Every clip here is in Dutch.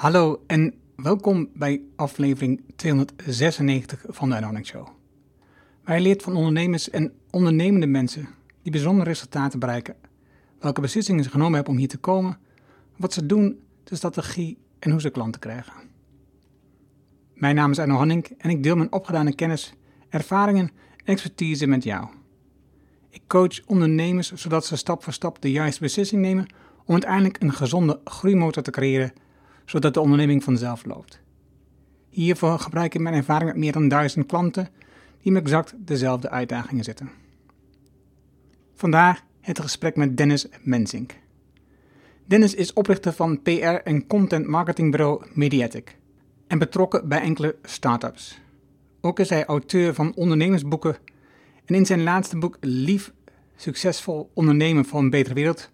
Hallo en welkom bij aflevering 296 van de Anonic Show. Wij leert van ondernemers en ondernemende mensen die bijzondere resultaten bereiken, welke beslissingen ze genomen hebben om hier te komen, wat ze doen, de strategie en hoe ze klanten krijgen. Mijn naam is Arno Hanning en ik deel mijn opgedane kennis, ervaringen en expertise met jou. Ik coach ondernemers zodat ze stap voor stap de juiste beslissing nemen om uiteindelijk een gezonde groeimotor te creëren zodat de onderneming vanzelf loopt. Hiervoor gebruik ik mijn ervaring met meer dan duizend klanten die met exact dezelfde uitdagingen zitten. Vandaag het gesprek met Dennis Mensink. Dennis is oprichter van PR en content marketingbureau Mediatic en betrokken bij enkele start-ups. Ook is hij auteur van ondernemersboeken en in zijn laatste boek Lief, succesvol ondernemen voor een betere wereld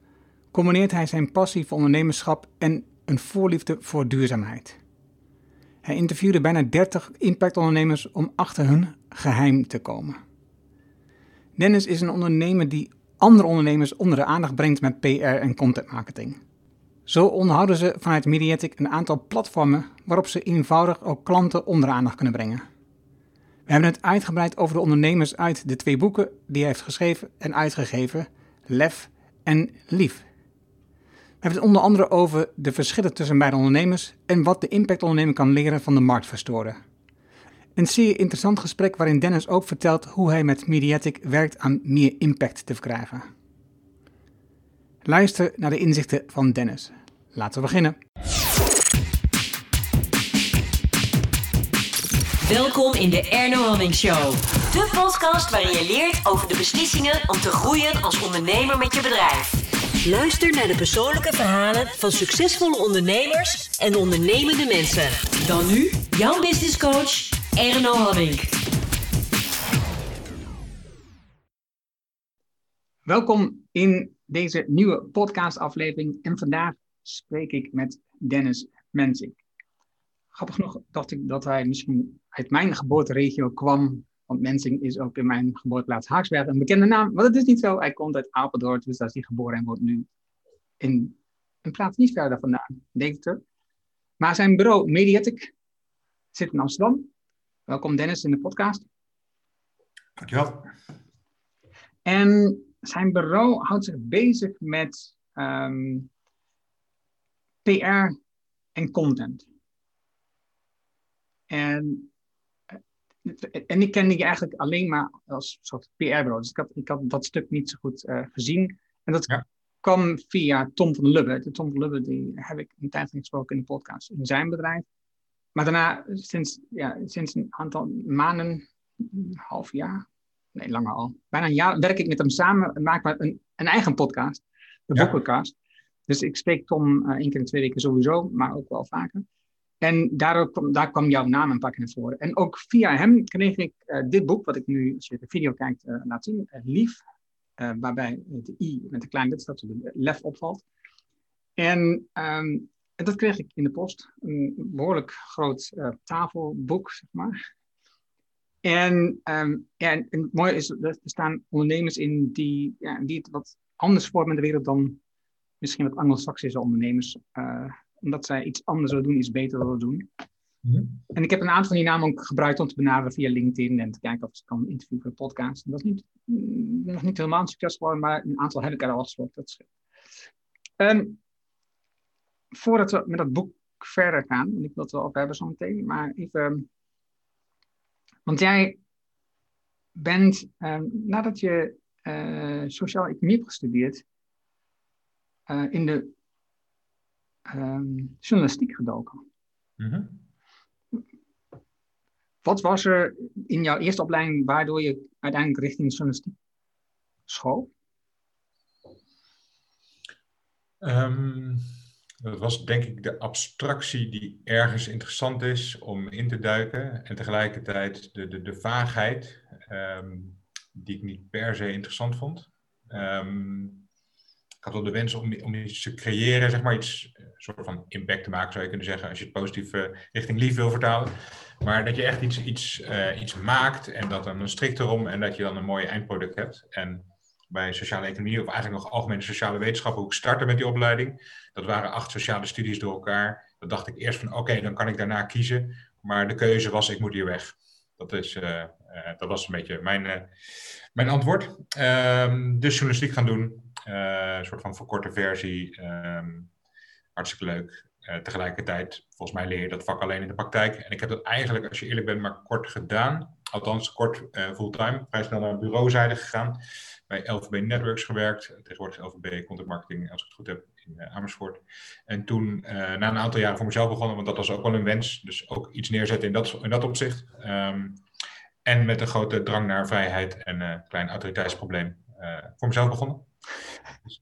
combineert hij zijn passie voor ondernemerschap en een voorliefde voor duurzaamheid. Hij interviewde bijna 30 impactondernemers om achter hun geheim te komen. Dennis is een ondernemer die andere ondernemers onder de aandacht brengt met PR en content marketing. Zo onderhouden ze vanuit Mediatic een aantal platformen waarop ze eenvoudig ook klanten onder de aandacht kunnen brengen. We hebben het uitgebreid over de ondernemers uit de twee boeken die hij heeft geschreven en uitgegeven, Lef en Lief hebben het onder andere over de verschillen tussen beide ondernemers en wat de impactondernemer kan leren van de marktverstoren. Een zeer interessant gesprek waarin Dennis ook vertelt hoe hij met Mediatic werkt aan meer impact te verkrijgen. Luister naar de inzichten van Dennis. Laten we beginnen. Welkom in de Erno Hamming Show. De podcast waarin je leert over de beslissingen om te groeien als ondernemer met je bedrijf. Luister naar de persoonlijke verhalen van succesvolle ondernemers en ondernemende mensen. Dan nu, jouw business coach, Erno Hadding. Welkom in deze nieuwe podcastaflevering en vandaag spreek ik met Dennis Mensink. Grappig genoeg dacht ik dat hij misschien uit mijn geboorteregio kwam, want Mensing is ook in mijn geboorteplaats Haaksberg een bekende naam. Maar dat is niet zo. Hij komt uit Apeldoorn, dus daar is hij geboren en wordt nu in een plaats niet verder vandaan, Deventer. Maar zijn bureau Mediatic zit in Amsterdam. Welkom Dennis in de podcast. Dankjewel. En zijn bureau houdt zich bezig met um, ehm, PR en content. En en ik kende je eigenlijk alleen maar als soort PR-bureau. Dus ik had, ik had dat stuk niet zo goed uh, gezien. En dat kwam via Tom van Lubbe. De Tom van Lubbe die heb ik een tijd gesproken in de podcast in zijn bedrijf. Maar daarna, sinds, ja, sinds een aantal maanden, een half jaar, nee, langer al, bijna een jaar, werk ik met hem samen en maak een, een eigen podcast, de ja. Boekencast. Dus ik spreek Tom uh, één keer in twee weken sowieso, maar ook wel vaker. En daardoor kwam, daar kwam jouw naam een paar keer naar voren. En ook via hem kreeg ik uh, dit boek, wat ik nu, als je de video kijkt, uh, laat zien. Uh, Lief, waarbij de i met kleine letter staat, de lef opvalt. En, um, en, dat kreeg ik in de post. Een behoorlijk groot tafelboek, zeg maar. En, um, en, en, het mooie is, er staan ondernemers in die, ja, die het wat anders vormen in de wereld dan misschien wat anglo-saxische ondernemers omdat zij iets anders willen doen, iets beter willen doen. Mhm. En ik heb een aantal van die namen ook gebruikt om te benaderen via LinkedIn en te kijken of ik kan interviewen voor een podcast. dat is niet, mm, nog niet helemaal een succes geworden, maar een aantal heb ik er al gesproken. Dat is... Um, voordat we met dat boek verder gaan, want ik wil het wel over hebben zo meteen, maar even. Want jij bent, um, nadat je uh, sociaal economie hebt gestudeerd, uh, in de um, journalistiek gedoken. Mhm. Wat was er in jouw eerste opleiding waardoor je uiteindelijk richting journalistiek school? Um, dat was denk ik de abstractie die ergens interessant is om in te duiken. En tegelijkertijd de, de, de vaagheid um, die ik niet per se interessant vond. Um, had wel de wens om, om iets te creëren, zeg maar iets, een eh, soort van impact te maken, zou je kunnen zeggen, als je het positief uh, richting lief wil vertalen. Maar dat je echt iets, iets, uh, iets maakt en dat dan een strikt erom en dat je dan een mooi eindproduct hebt. En bij sociale economie, of eigenlijk nog algemene sociale wetenschappen, hoe ik startte met die opleiding, dat waren acht sociale studies door elkaar Dat dacht ik eerst van oké, dan kan ik daarna kiezen. Maar de keuze was ik moet hier weg. Dat, is, dat was een beetje mijn, mijn antwoord. Um, dus journalistiek gaan doen. Een soort van verkorte versie. Ehm, hartstikke leuk. tegelijkertijd, volgens mij leer je dat vak alleen in de praktijk. En ik heb dat eigenlijk, als je eerlijk bent, maar kort gedaan. Althans, kort fulltime. Vrij snel naar bureauzijde gegaan bij LVB Networks gewerkt. Tegenwoordig LVB Content Marketing, als ik het goed heb, in eh, Amersfoort. En toen, uh, na een aantal jaren voor mezelf begonnen, want dat was ook wel een wens. Dus ook iets neerzetten in dat, in dat opzicht. Um, en met een grote drang naar vrijheid en een uh, klein autoriteitsprobleem voor mezelf begonnen. Dus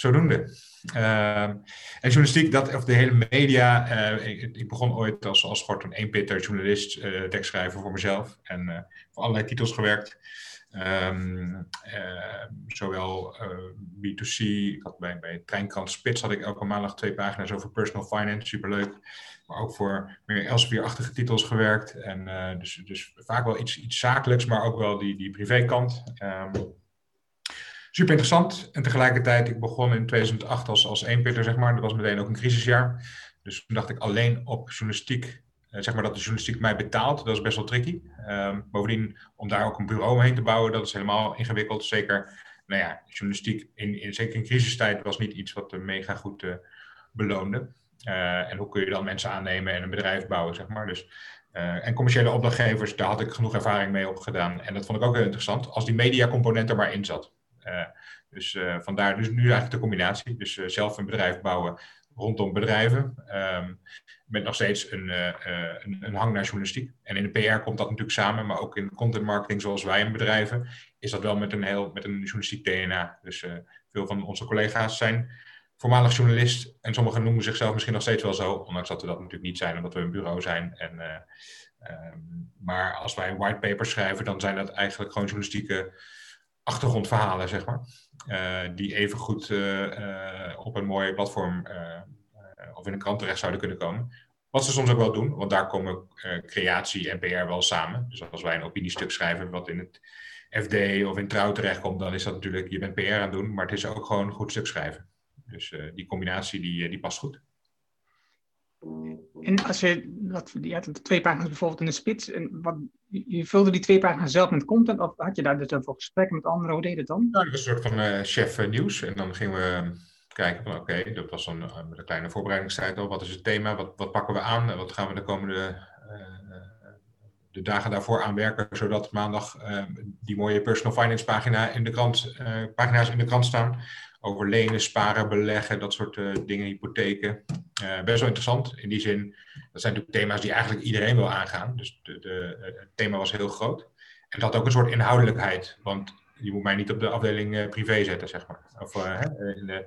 zodoende. Uh, en journalistiek, dat, of de hele media. Uh, ik, begon ooit als, als gewoon een eenpitter journalist, uh, tekstschrijver voor mezelf. En voor allerlei titels gewerkt. Uh, zowel uh, B2C, ik had bij, bij Treinkrant Spits had ik elke maandag twee pagina's over personal finance, superleuk. Maar ook voor meer Elsevier-achtige titels gewerkt. En dus, dus vaak wel iets, iets zakelijks, maar ook wel die, die privékant. Um, super interessant. En tegelijkertijd, ik begon in 2008 als, als eenpitter, zeg maar. Dat was meteen ook een crisisjaar. Dus toen dacht ik alleen op journalistiek eh, zeg maar dat de journalistiek mij betaalt, dat is best wel tricky. Um, bovendien, om daar ook een bureau heen te bouwen, dat is helemaal ingewikkeld. Zeker, nou ja, journalistiek, in, in, zeker in crisistijd, was niet iets wat mega goed uh, beloonde. Uh, en hoe kun je dan mensen aannemen en een bedrijf bouwen, zeg maar. Dus, en commerciële opdrachtgevers, daar had ik genoeg ervaring mee opgedaan. En dat vond ik ook heel interessant, als die mediacomponent er maar in zat. Dus vandaar dus nu eigenlijk de combinatie. Dus zelf een bedrijf bouwen rondom bedrijven. Um, met nog steeds een, een, een, hang naar journalistiek. En in de PR komt dat natuurlijk samen, maar ook in content marketing zoals wij in bedrijven, is dat wel met een, heel, met een journalistiek DNA. Dus veel van onze collega's zijn voormalig journalist en sommigen noemen zichzelf misschien nog steeds wel zo, ondanks dat we dat natuurlijk niet zijn, omdat we een bureau zijn. En, uh, maar als wij whitepapers schrijven, dan zijn dat eigenlijk gewoon journalistieke achtergrondverhalen, zeg maar. die even goed op een mooi platform of in een krant terecht zouden kunnen komen. Wat ze soms ook wel doen, want daar komen creatie en PR wel samen. Dus als wij een opiniestuk schrijven wat in het FD of in Trouw terechtkomt, dan is dat natuurlijk, je bent PR aan het doen, maar het is ook gewoon goed stuk schrijven. Dus die combinatie die, die past goed. En als je, had twee pagina's bijvoorbeeld in de spits, en wat, je vulde die twee pagina's zelf met content, of had je daar dus voor gesprekken met anderen, hoe deed het dan? Nou, dat was een soort van uh, chef nieuws, en dan gingen we kijken van oké, dat was een, eh, een kleine voorbereidingstijd al. Wat is het thema? Wat, wat pakken we aan? Wat gaan we de komende de dagen daarvoor aanwerken, zodat maandag uh, die mooie personal finance pagina in de krant, pagina's in de krant staan. Over lenen, sparen, beleggen, dat soort dingen, hypotheken. best wel interessant. In die zin, dat zijn natuurlijk thema's die eigenlijk iedereen wil aangaan. Dus de, de, het thema was heel groot. En het had ook een soort inhoudelijkheid. Want je moet mij niet op de afdeling uh, privé zetten, zeg maar. Of in, de,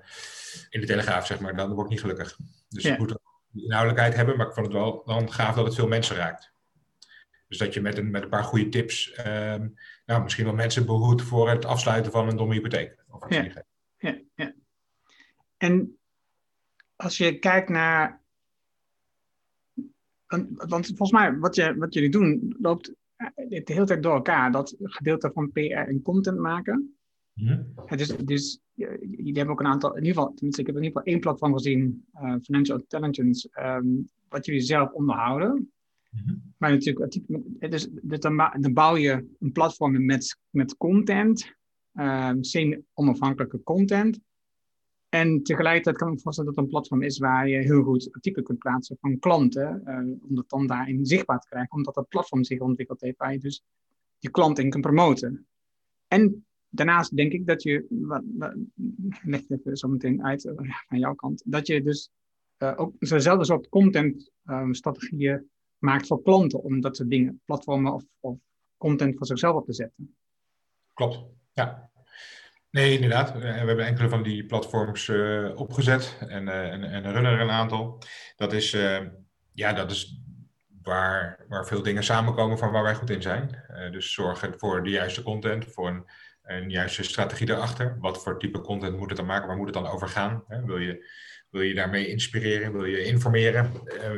in de telegraaf, zeg maar. Dan word ik niet gelukkig. Dus ja. je moet inhoudelijkheid hebben, maar ik vond het wel dan gaaf dat het veel mensen raakt. Dus dat je met een, met een paar goede tips um, nou, misschien wel mensen behoedt voor het afsluiten van een domme hypotheek. Of ja. En als je kijkt naar. Want volgens mij, wat, je, wat jullie doen, loopt de hele tijd door elkaar. Dat gedeelte van PR en content maken. Ja. Dus, dus jullie hebben ook een aantal, in ieder geval, tenminste, ik heb in ieder geval één platform gezien, uh, Financial Intelligence, um, wat jullie zelf onderhouden. Mm-hmm. Maar natuurlijk, dus, dus dan, dan, bouw je een platform met, met content, um, onafhankelijke content. En tegelijkertijd kan ik me voorstellen dat het een platform is waar je heel goed artikelen kunt plaatsen van klanten, uh, om dat dan daarin zichtbaar te krijgen, omdat het platform zich ontwikkeld heeft waar je dus je klant in kunt promoten. En daarnaast denk ik dat je, wat, wat, leg zo meteen uit uh, van jouw kant, dat je dus uh, ook zo'nzelfde soort content strategieën maakt voor klanten om dat soort dingen, platformen of, of content voor zichzelf op te zetten. Klopt, ja. Nee, inderdaad. We hebben enkele van die platforms uh, opgezet en, uh, en, en runnen er een aantal. Dat is, ja, dat is waar, waar veel dingen samenkomen van waar wij goed in zijn. dus zorgen voor de juiste content, voor een, juiste strategie erachter. Wat voor type content moet het dan maken? Waar moet het dan over gaan? Wil, je, wil je daarmee inspireren? Wil je informeren?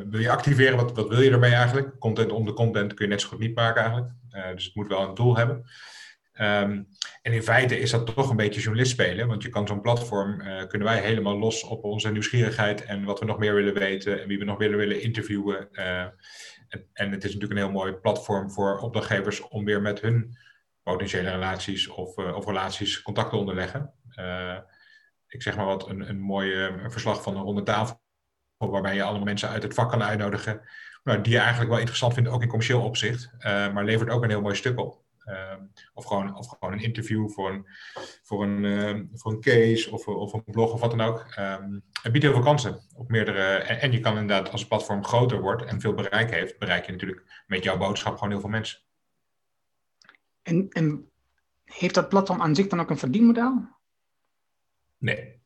wil je activeren? Wat, wat wil je ermee eigenlijk? Content om de content kun je net zo goed niet maken eigenlijk. dus het moet wel een doel hebben. Ehm, en in feite is dat toch een beetje journalist spelen, want je kan zo'n platform, uh, kunnen wij helemaal los op onze nieuwsgierigheid en wat we nog meer willen weten en wie we nog willen willen interviewen. Uh, en, het is natuurlijk een heel mooi platform voor opdrachtgevers om weer met hun potentiële relaties of, uh, of relaties contact te onderleggen. ik zeg maar wat, een, een mooi verslag van een ronde tafel, waarbij je allemaal mensen uit het vak kan uitnodigen, nou, die je eigenlijk wel interessant vindt, ook in commercieel opzicht, maar levert ook een heel mooi stuk op. Ehm, of, gewoon, of gewoon een interview voor een, voor een, ehm, voor een case of, of een blog of wat dan ook. Um, het biedt heel veel kansen op meerdere. En, en, je kan inderdaad, als het platform groter wordt en veel bereik heeft, bereik je natuurlijk met jouw boodschap gewoon heel veel mensen. En, en heeft dat platform aan zich dan ook een verdienmodel? Nee,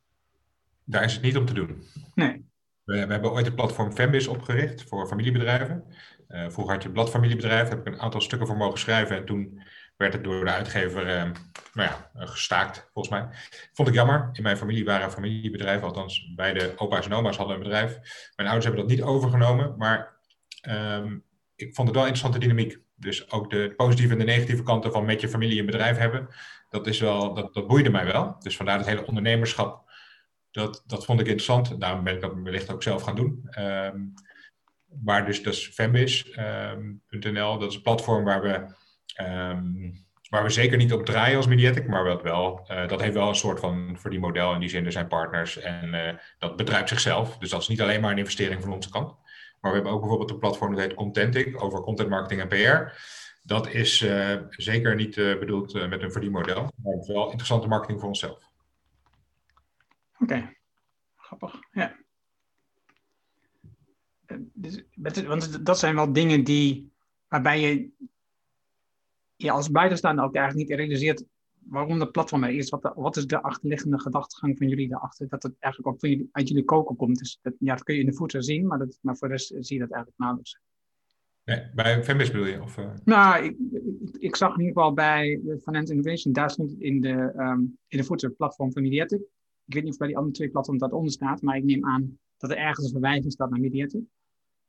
daar is het niet om te doen. Nee. We, we hebben ooit het platform Fembis opgericht voor familiebedrijven. Uh, vroeger had je bladfamiliebedrijf, heb ik een aantal stukken voor mogen schrijven. En toen werd het door de uitgever uh, nou ja, gestaakt, volgens mij. Vond ik jammer. In mijn familie waren familiebedrijven, althans beide opa's en oma's hadden een bedrijf. Mijn ouders hebben dat niet overgenomen, maar um, ik vond het wel een interessante dynamiek. Dus ook de positieve en de negatieve kanten van met je familie een bedrijf hebben, dat, is wel, dat, boeide mij wel. Dus vandaar het hele ondernemerschap, dat, dat vond ik interessant. Daarom ben ik dat wellicht ook zelf gaan doen. Um, maar dus dat is fanbase.nl. dat is een platform waar we, um, waar we zeker niet op draaien als Mediatic, maar wat wel, uh, dat heeft wel een soort van verdienmodel. In die zin, er zijn partners en uh, dat bedrijft zichzelf. Dus dat is niet alleen maar een investering van onze kant. Maar we hebben ook bijvoorbeeld een platform dat heet Contentic over content marketing en PR. Dat is uh, zeker niet bedoeld met een verdienmodel, maar wel interessante marketing voor onszelf. Oké, grappig. Ja dus, want dat zijn wel dingen die, waarbij je, je als buitenstaander ook eigenlijk niet realiseert waarom dat platform er is. Wat, wat is de achterliggende gedachtegang van jullie daarachter? Dat het eigenlijk ook van jullie, uit jullie koken komt. Dus dat, ja, dat kun je in de voeten zien, maar, dat, maar voor de rest zie je dat eigenlijk nauwelijks. Nee, bij Fembis bedoel je? Of, uh... Nou, ik, ik, zag in ieder geval bij Finance Innovation, daar stond het in de, um, in de voeten platform van Mediatic. Ik weet niet of bij die andere twee platforms dat onder staat, maar ik neem aan dat er ergens een verwijzing staat naar Mediatic.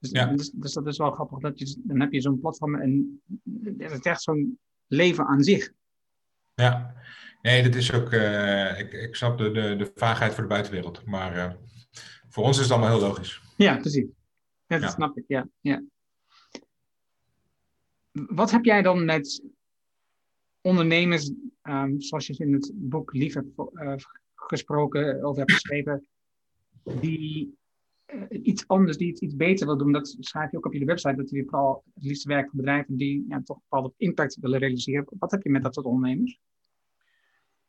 Dus, ja. dus, dus, dat is wel grappig. Dat je, dan heb je zo'n platform en het is echt zo'n leven aan zich. Ja, nee, dat is ook. Uh, ik, ik snap de, de, de vaagheid voor de buitenwereld. Maar uh, voor ons is het allemaal heel logisch. Ja, precies. Ja, dat ja. snap ik. Ja, ja. Wat heb jij dan met ondernemers, um, zoals je in het boek Lief hebt uh, gesproken, over hebt geschreven, die iets anders, die iets, iets beter wil doen. Dat schrijf je ook op je website, dat je vooral het liefst werkt voor bedrijven die ja, toch bepaalde impact willen realiseren. Wat heb je met dat soort ondernemers?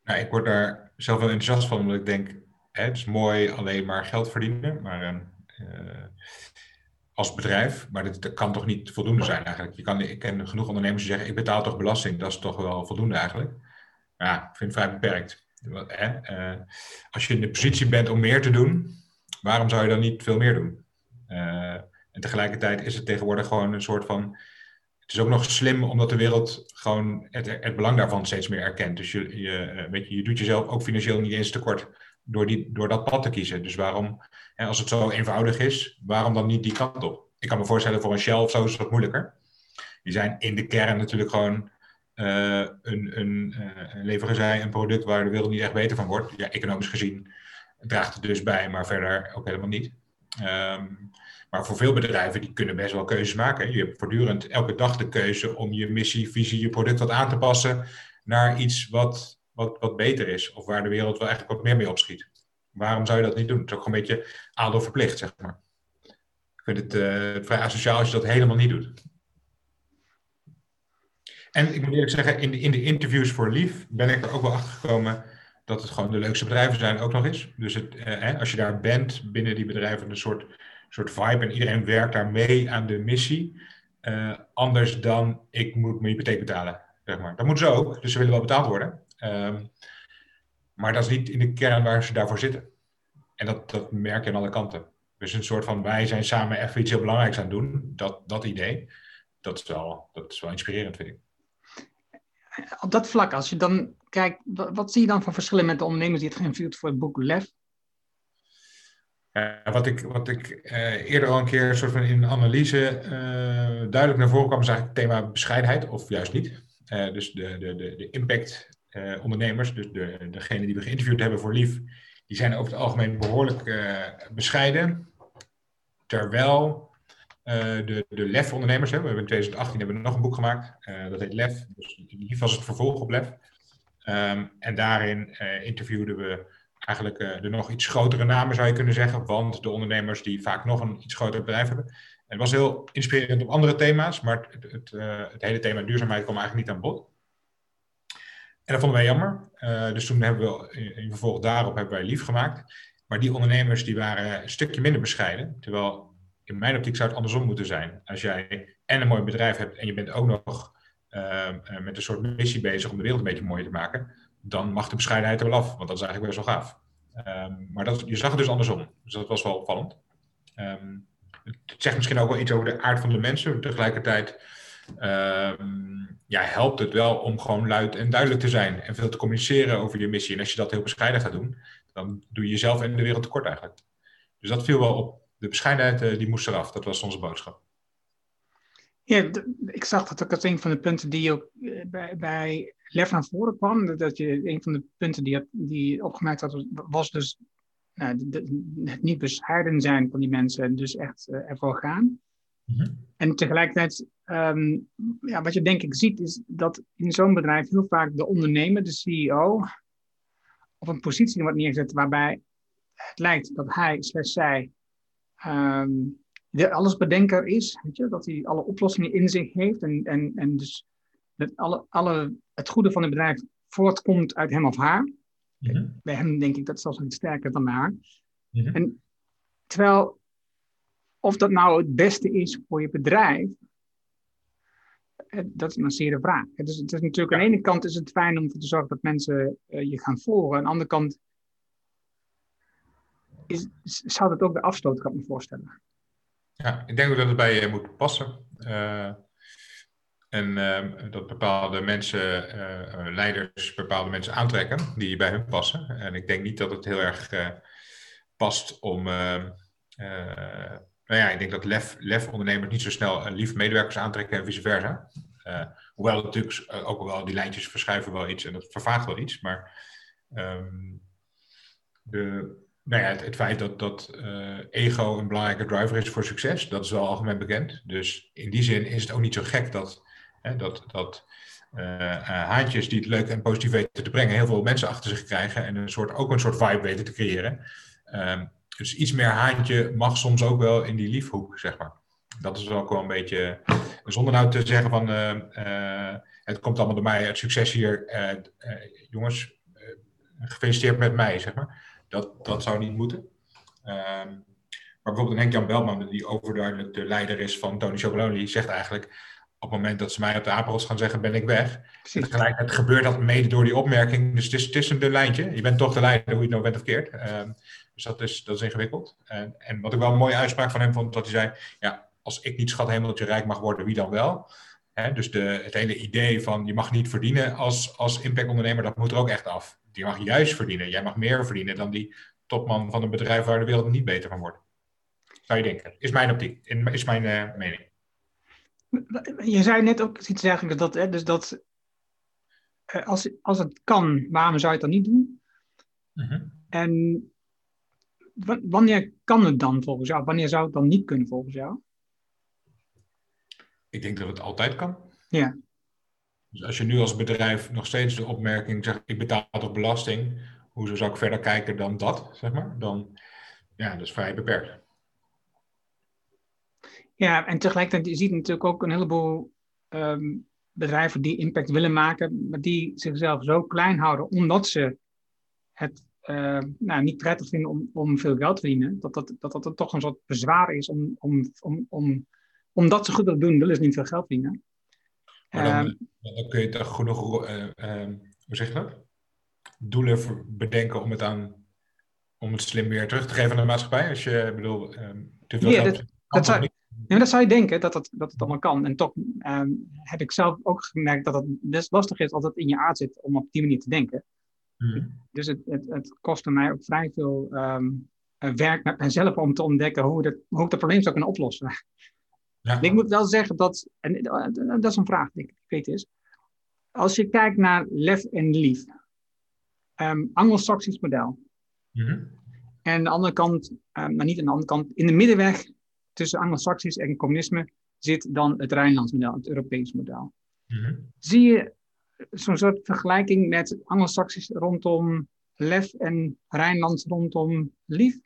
Nou, ik word daar zelf wel enthousiast van, omdat ik denk, hè, het is mooi alleen maar geld verdienen, maar uh, als bedrijf, maar dat, kan toch niet voldoende zijn eigenlijk. Je kan, ik ken genoeg ondernemers die zeggen, ik betaal toch belasting, dat is toch wel voldoende eigenlijk. Ja, ik vind het vrij beperkt. Uh, als je in de positie bent om meer te doen, waarom zou je dan niet veel meer doen? Uh, en tegelijkertijd is het tegenwoordig gewoon een soort van. Het is ook nog slim omdat de wereld gewoon het, het belang daarvan steeds meer erkent. Dus je, je, eh, weet je, je doet jezelf ook financieel niet eens tekort door, die, door dat pad te kiezen. Dus waarom, en als het zo eenvoudig is, waarom dan niet die kant op? Ik kan me voorstellen voor een Shell of zo is het wat moeilijker. Die zijn in de kern natuurlijk gewoon uh, een, een, leveren zij een product waar de wereld niet echt beter van wordt. Ja, economisch gezien draagt het dus bij, maar verder ook helemaal niet. Um, maar voor veel bedrijven, die kunnen best wel keuzes maken. Je hebt voortdurend elke dag de keuze om je missie, visie, je product wat aan te passen naar iets wat, wat, wat beter is. Of waar de wereld wel eigenlijk wat meer mee opschiet. Waarom zou je dat niet doen? Het is ook een beetje adel verplicht, zeg maar. Ik vind het uh, vrij asociaal als je dat helemaal niet doet. En ik moet eerlijk zeggen, in de, in de interviews voor Lief ben ik er ook wel achter gekomen dat het gewoon de leukste bedrijven zijn ook nog eens. Dus het, eh, als je daar bent binnen die bedrijven, een soort, soort vibe en iedereen werkt daar mee aan de missie. Uh, anders dan ik moet mijn hypotheek betalen, zeg maar. Dat moeten ze ook, dus ze willen wel betaald worden. Um, maar dat is niet in de kern waar ze daarvoor zitten. En dat, dat merk je aan alle kanten. Dus een soort van wij zijn samen even iets heel belangrijks aan het doen. Dat, dat idee, dat is, wel, dat is wel inspirerend, vind ik. Op dat vlak, als je dan kijk, wat, zie je dan van verschillen met de ondernemers die het geïnterviewd voor het boek Lef? Ja, wat ik, wat ik uh, eerder al een keer soort van in een analyse uh, duidelijk naar voren kwam, is eigenlijk het thema bescheidenheid, of juist niet. dus de, de, de, de impact ondernemers, dus de, degene die we geïnterviewd hebben voor Lief, die zijn over het algemeen behoorlijk bescheiden. Terwijl de, de LEF-ondernemers, we hebben in 2018 hebben we nog een boek gemaakt, dat heet LEF, dus Lief was het vervolg op LEF. Ehm, en daarin interviewden we eigenlijk de nog iets grotere namen zou je kunnen zeggen, want de ondernemers die vaak nog een iets groter bedrijf hebben. En het was heel inspirerend op andere thema's, maar het, het, het hele thema duurzaamheid kwam eigenlijk niet aan bod. En dat vonden wij jammer. Dus toen hebben we in, vervolg daarop hebben wij lief gemaakt. Maar die ondernemers die waren een stukje minder bescheiden. Terwijl in mijn optiek zou het andersom moeten zijn. Als jij en een mooi bedrijf hebt en je bent ook nog met een soort missie bezig om de wereld een beetje mooier te maken dan mag de bescheidenheid er wel af, want dat is eigenlijk best wel gaaf. Ehm, maar dat, je zag het dus andersom, dus dat was wel opvallend. Ehm, het zegt misschien ook wel iets over de aard van de mensen. Tegelijkertijd ja, helpt het wel om gewoon luid en duidelijk te zijn en veel te communiceren over je missie. En als je dat heel bescheiden gaat doen, dan doe je jezelf en de wereld tekort eigenlijk. Dus dat viel wel op. De bescheidenheid uh, die moest eraf, dat was onze boodschap. Ja, ik zag dat ook als een van de punten die ook eh, bij, bij lef naar voren kwam. Dat je een van de punten die, die opgemerkt had, was dus nou, het niet bescheiden zijn van die mensen en dus echt uh, ervoor gaan. Mhm. En tegelijkertijd, ehm, ja, wat je denk ik ziet, is dat in zo'n bedrijf heel vaak de ondernemer, de CEO, op een positie wordt neergezet waarbij het lijkt dat hij slash zij um, de allesbedenker is, weet je, dat hij alle oplossingen in zich heeft en, en, en dus dat alle, alle, het goede van het bedrijf voortkomt uit hem of haar. Mhm. Bij hem denk ik dat zelfs iets sterker dan haar. Mhm. En terwijl, of dat nou het beste is voor je bedrijf, dat is een zeer vraag. Het is, het is natuurlijk aan de ene kant is het fijn om te zorgen dat mensen uh, je gaan volgen. Aan de andere kant is, zou dat ook de afstoot, kan ik me voorstellen. Ja, ik denk ook dat het bij je moet passen. Uh, en ehm, dat bepaalde mensen, uh, leiders, bepaalde mensen aantrekken die bij hun passen. En ik denk niet dat het heel erg past om. Ehm, nou ja, ik denk dat lef, lef ondernemers niet zo snel lief medewerkers aantrekken en vice versa. hoewel natuurlijk ook wel die lijntjes verschuiven wel iets en dat vervaagt wel iets. Maar um, de, nou ja, het, feit dat, dat ego een belangrijke driver is voor succes, dat is wel algemeen bekend. Dus in die zin is het ook niet zo gek dat Hè, dat dat uh, haantjes die het leuk en positief weten te brengen, heel veel mensen achter zich krijgen en een soort, ook een soort vibe weten te creëren. Um, dus iets meer haantje mag soms ook wel in die liefhoek, zeg maar. Dat is ook wel een beetje, zonder nou te zeggen van uh, het komt allemaal door mij, het succes hier, jongens, gefeliciteerd met mij, zeg maar. Dat, dat zou niet moeten. Um, maar bijvoorbeeld Henk-Jan Belman, die overduidelijk de leider is van Tony Chocolonely, zegt eigenlijk op het moment dat ze mij op de apenrots gaan zeggen, ben ik weg. Tegelijkertijd gebeurt dat mede door die opmerking. Dus het is, het is een dun lijntje. Je bent toch de leider, hoe je het nou bent of keert. Ehm, dus dat is, dat is ingewikkeld. En, en wat ik wel een mooie uitspraak van hem vond, dat hij zei, ja, als ik niet schat hemeltje rijk mag worden, wie dan wel? dus de, het hele idee van je mag niet verdienen als, als impactondernemer, dat moet er ook echt af. Je mag juist verdienen. Jij mag meer verdienen dan die topman van een bedrijf waar de wereld niet beter van wordt. Zou je denken. Is mijn optiek, is mijn uh, mening. Je zei net ook iets dergelijks, dat, hè, dus dat eh, als, als het kan, waarom zou je het dan niet doen? Mhm. En wanneer kan het dan volgens jou? Wanneer zou het dan niet kunnen volgens jou? Ik denk dat het altijd kan. Ja. Dus als je nu als bedrijf nog steeds de opmerking zegt, ik betaal toch belasting, hoezo zou ik verder kijken dan dat, zeg maar? Dan, ja, dat is vrij beperkt. Ja, en tegelijkertijd je ziet natuurlijk ook een heleboel ehm, bedrijven die impact willen maken, maar die zichzelf zo klein houden omdat ze het uh, nou, niet prettig vinden om, om veel geld te verdienen. Dat dat, dat dat toch een soort bezwaar is om, om, om, om, omdat ze goed willen doen, willen ze niet veel geld verdienen. Maar dan, ehm, dan kun je toch genoeg, uh, hoe zeg je dat? Doelen bedenken om het aan om het slim weer terug te geven aan de maatschappij. Als je bedoel, te veel ja, dat, dat zou, ja, dat zou je denken dat het, dat het allemaal kan. En toch ehm, heb ik zelf ook gemerkt dat het best lastig is als het in je aard zit om op die manier te denken. Mhm. Dus het, het, het kostte mij ook vrij veel um, werk met mezelf om te ontdekken hoe, dat, hoe ik dat probleem zou kunnen oplossen. Ja. ik moet wel zeggen dat, en dat is een vraag die ik weet is, als je kijkt naar lef en lief, um, Anglo-Saxisch model. Mhm. En aan de andere kant, um, maar niet aan de andere kant, in de middenweg tussen Anglo-Saxisch en communisme zit dan het Rijnlands model, het Europees model. Mhm. Zie je zo'n soort vergelijking met Anglo-Saxisch rondom lef en Rijnlands rondom lief?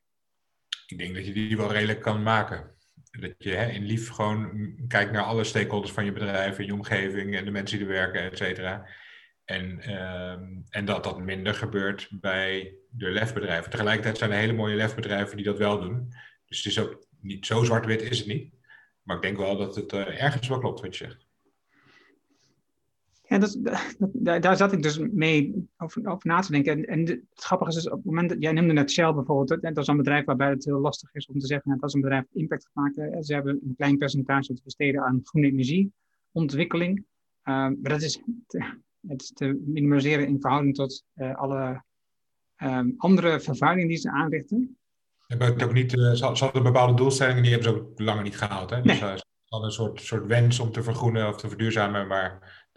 Ik denk dat je die wel redelijk kan maken. Dat je hè, in lief gewoon kijkt naar alle stakeholders van je bedrijf, in je omgeving en de mensen die er werken, et cetera. En, ehm, en dat dat minder gebeurt bij de lefbedrijven. Tegelijkertijd zijn er hele mooie lefbedrijven die dat wel doen. Dus het is ook niet zo zwart-wit is het niet. Maar ik denk wel dat het uh, ergens wel klopt wat je zegt. Ja, dat, dat, daar zat ik dus mee over, over na te denken. En, en het grappige is dus op het moment dat jij noemde net Shell bijvoorbeeld. dat is een bedrijf waarbij het heel lastig is om te zeggen dat is een bedrijf dat impact gaat maken. Ze hebben een klein percentage te besteden aan groene energieontwikkeling. Uh, maar dat is te, het is te minimaliseren in verhouding tot uh, alle um, andere vervuiling die ze aanrichten. Hebben het ook niet, uh, ze hadden bepaalde doelstellingen, die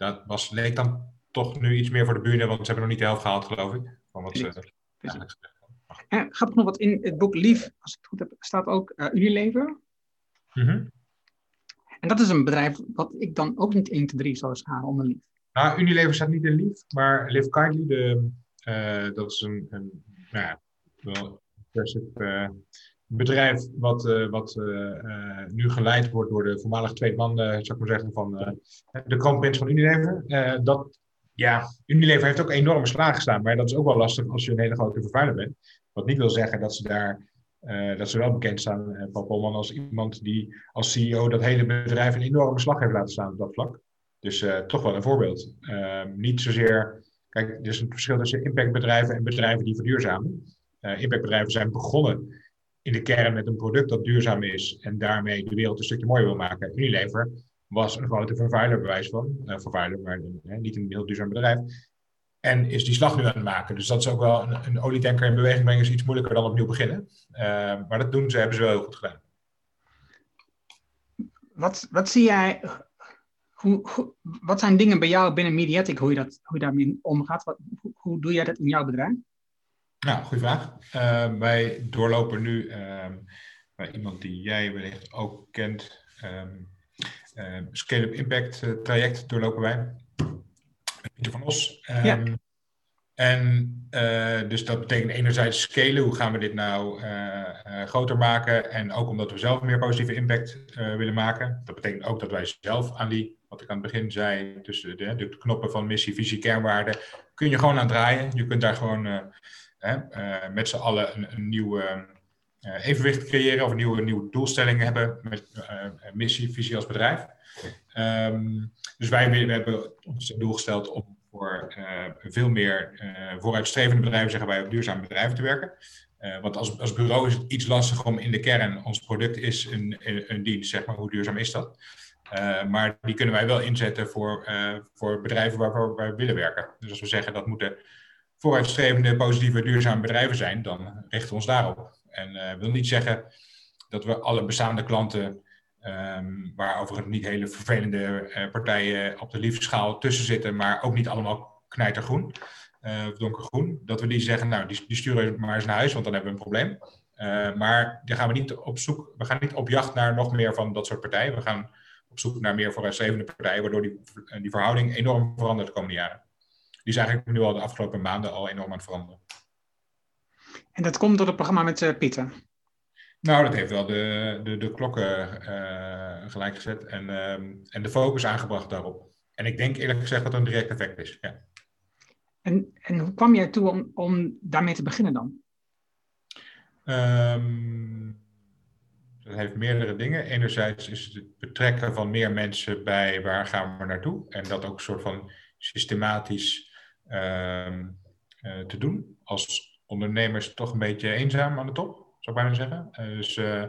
dat was, leek dan toch nu iets meer voor de buren, want ze hebben nog niet de helft gehaald, geloof ik. Van wat ze eigenlijk En grappig nog wat in het boek Lief, als ik het goed heb, staat ook uh, Unilever. Mm -hmm. En dat is een bedrijf wat ik dan ook niet 1 te 3 zou scharen onder Lief. Nou, Unilever staat niet in Lief, maar Live Kindly, de, uh, dat is een, een nou ja, wel uh, bedrijf wat, uh, wat uh, nu geleid wordt door de voormalige tweede man, zou ik maar zeggen, van de kroonprins van Unilever. dat, ja, Unilever heeft ook enorme slagen gestaan, maar dat is ook wel lastig als je een hele grote vervuiler bent. Wat niet wil zeggen dat ze daar dat ze wel bekend staan, uh, Paul Polman, als iemand die als CEO dat hele bedrijf een enorme slag heeft laten staan op dat vlak. Dus toch wel een voorbeeld. Ehm, niet zozeer, kijk, er is een verschil tussen impactbedrijven en bedrijven die verduurzamen. impactbedrijven zijn begonnen in de kern met een product dat duurzaam is en daarmee de wereld een stukje mooier wil maken. Unilever was een grote vervuiler, bewijs van. Uh, vervuiler, maar uh, niet een heel duurzaam bedrijf. En is die slag nu aan het maken. Dus dat is ook wel een, een olietanker in beweging brengen, is iets moeilijker dan opnieuw beginnen. Uh, maar dat doen ze, hebben ze wel heel goed gedaan. Wat, wat zie jij, hoe, hoe, wat zijn dingen bij jou binnen Mediatic, hoe je, dat, hoe je daarmee omgaat? Wat, hoe doe jij dat in jouw bedrijf? Nou, goede vraag. Uh, wij doorlopen nu um, bij iemand die jij wellicht ook kent. Um, uh, Scale-up Impact uh, traject doorlopen wij. Pieter van Os. Ja. En uh, dus dat betekent enerzijds scalen. Hoe gaan we dit nou groter maken? En ook omdat we zelf meer positieve impact willen maken. Dat betekent ook dat wij zelf aan die, wat ik aan het begin zei, tussen de, de knoppen van missie, visie, kernwaarden, kun je gewoon aan draaien. Je kunt daar gewoon uh, met z'n allen een, een nieuw uh, evenwicht creëren of een nieuwe, nieuwe doelstelling hebben met uh, missie, visie als bedrijf. Um, dus wij hebben ons doel gesteld om voor veel meer vooruitstrevende bedrijven, zeggen wij, op duurzame bedrijven te werken. want als, als bureau is het iets lastiger om in de kern, ons product is een, een, dienst, zeg maar, hoe duurzaam is dat? Maar die kunnen wij wel inzetten voor, voor bedrijven waarvoor wij willen werken. Dus als we zeggen dat moeten vooruitstrevende, positieve, duurzame bedrijven zijn, dan richten we ons daarop. En uh, wil niet zeggen dat we alle bestaande klanten, um, waar overigens niet hele vervelende uh, partijen op de liefschaal tussen zitten, maar ook niet allemaal knijtergroen uh, of donkergroen, dat we die zeggen, nou, die, sturen maar eens naar huis, want dan hebben we een probleem. maar daar gaan we niet op zoek, we gaan niet op jacht naar nog meer van dat soort partijen. We gaan op zoek naar meer vooruitstrevende partijen, waardoor die, die verhouding enorm verandert de komende jaren die is eigenlijk nu al de afgelopen maanden al enorm aan het veranderen. En dat komt door het programma met uh, Pieter? Nou, dat heeft wel de, de, de klokken uh, gelijk gezet en, uh, en de focus aangebracht daarop. En ik denk eerlijk gezegd dat het een direct effect is. Ja. En, en hoe kwam jij toe om, om daarmee te beginnen dan? Um, dat heeft meerdere dingen. Enerzijds is het betrekken van meer mensen bij waar gaan we naartoe. En dat ook een soort van systematisch Ehm, eh, te doen. Als ondernemers toch een beetje eenzaam aan de top, zou ik bijna zeggen. Eh, dus eh,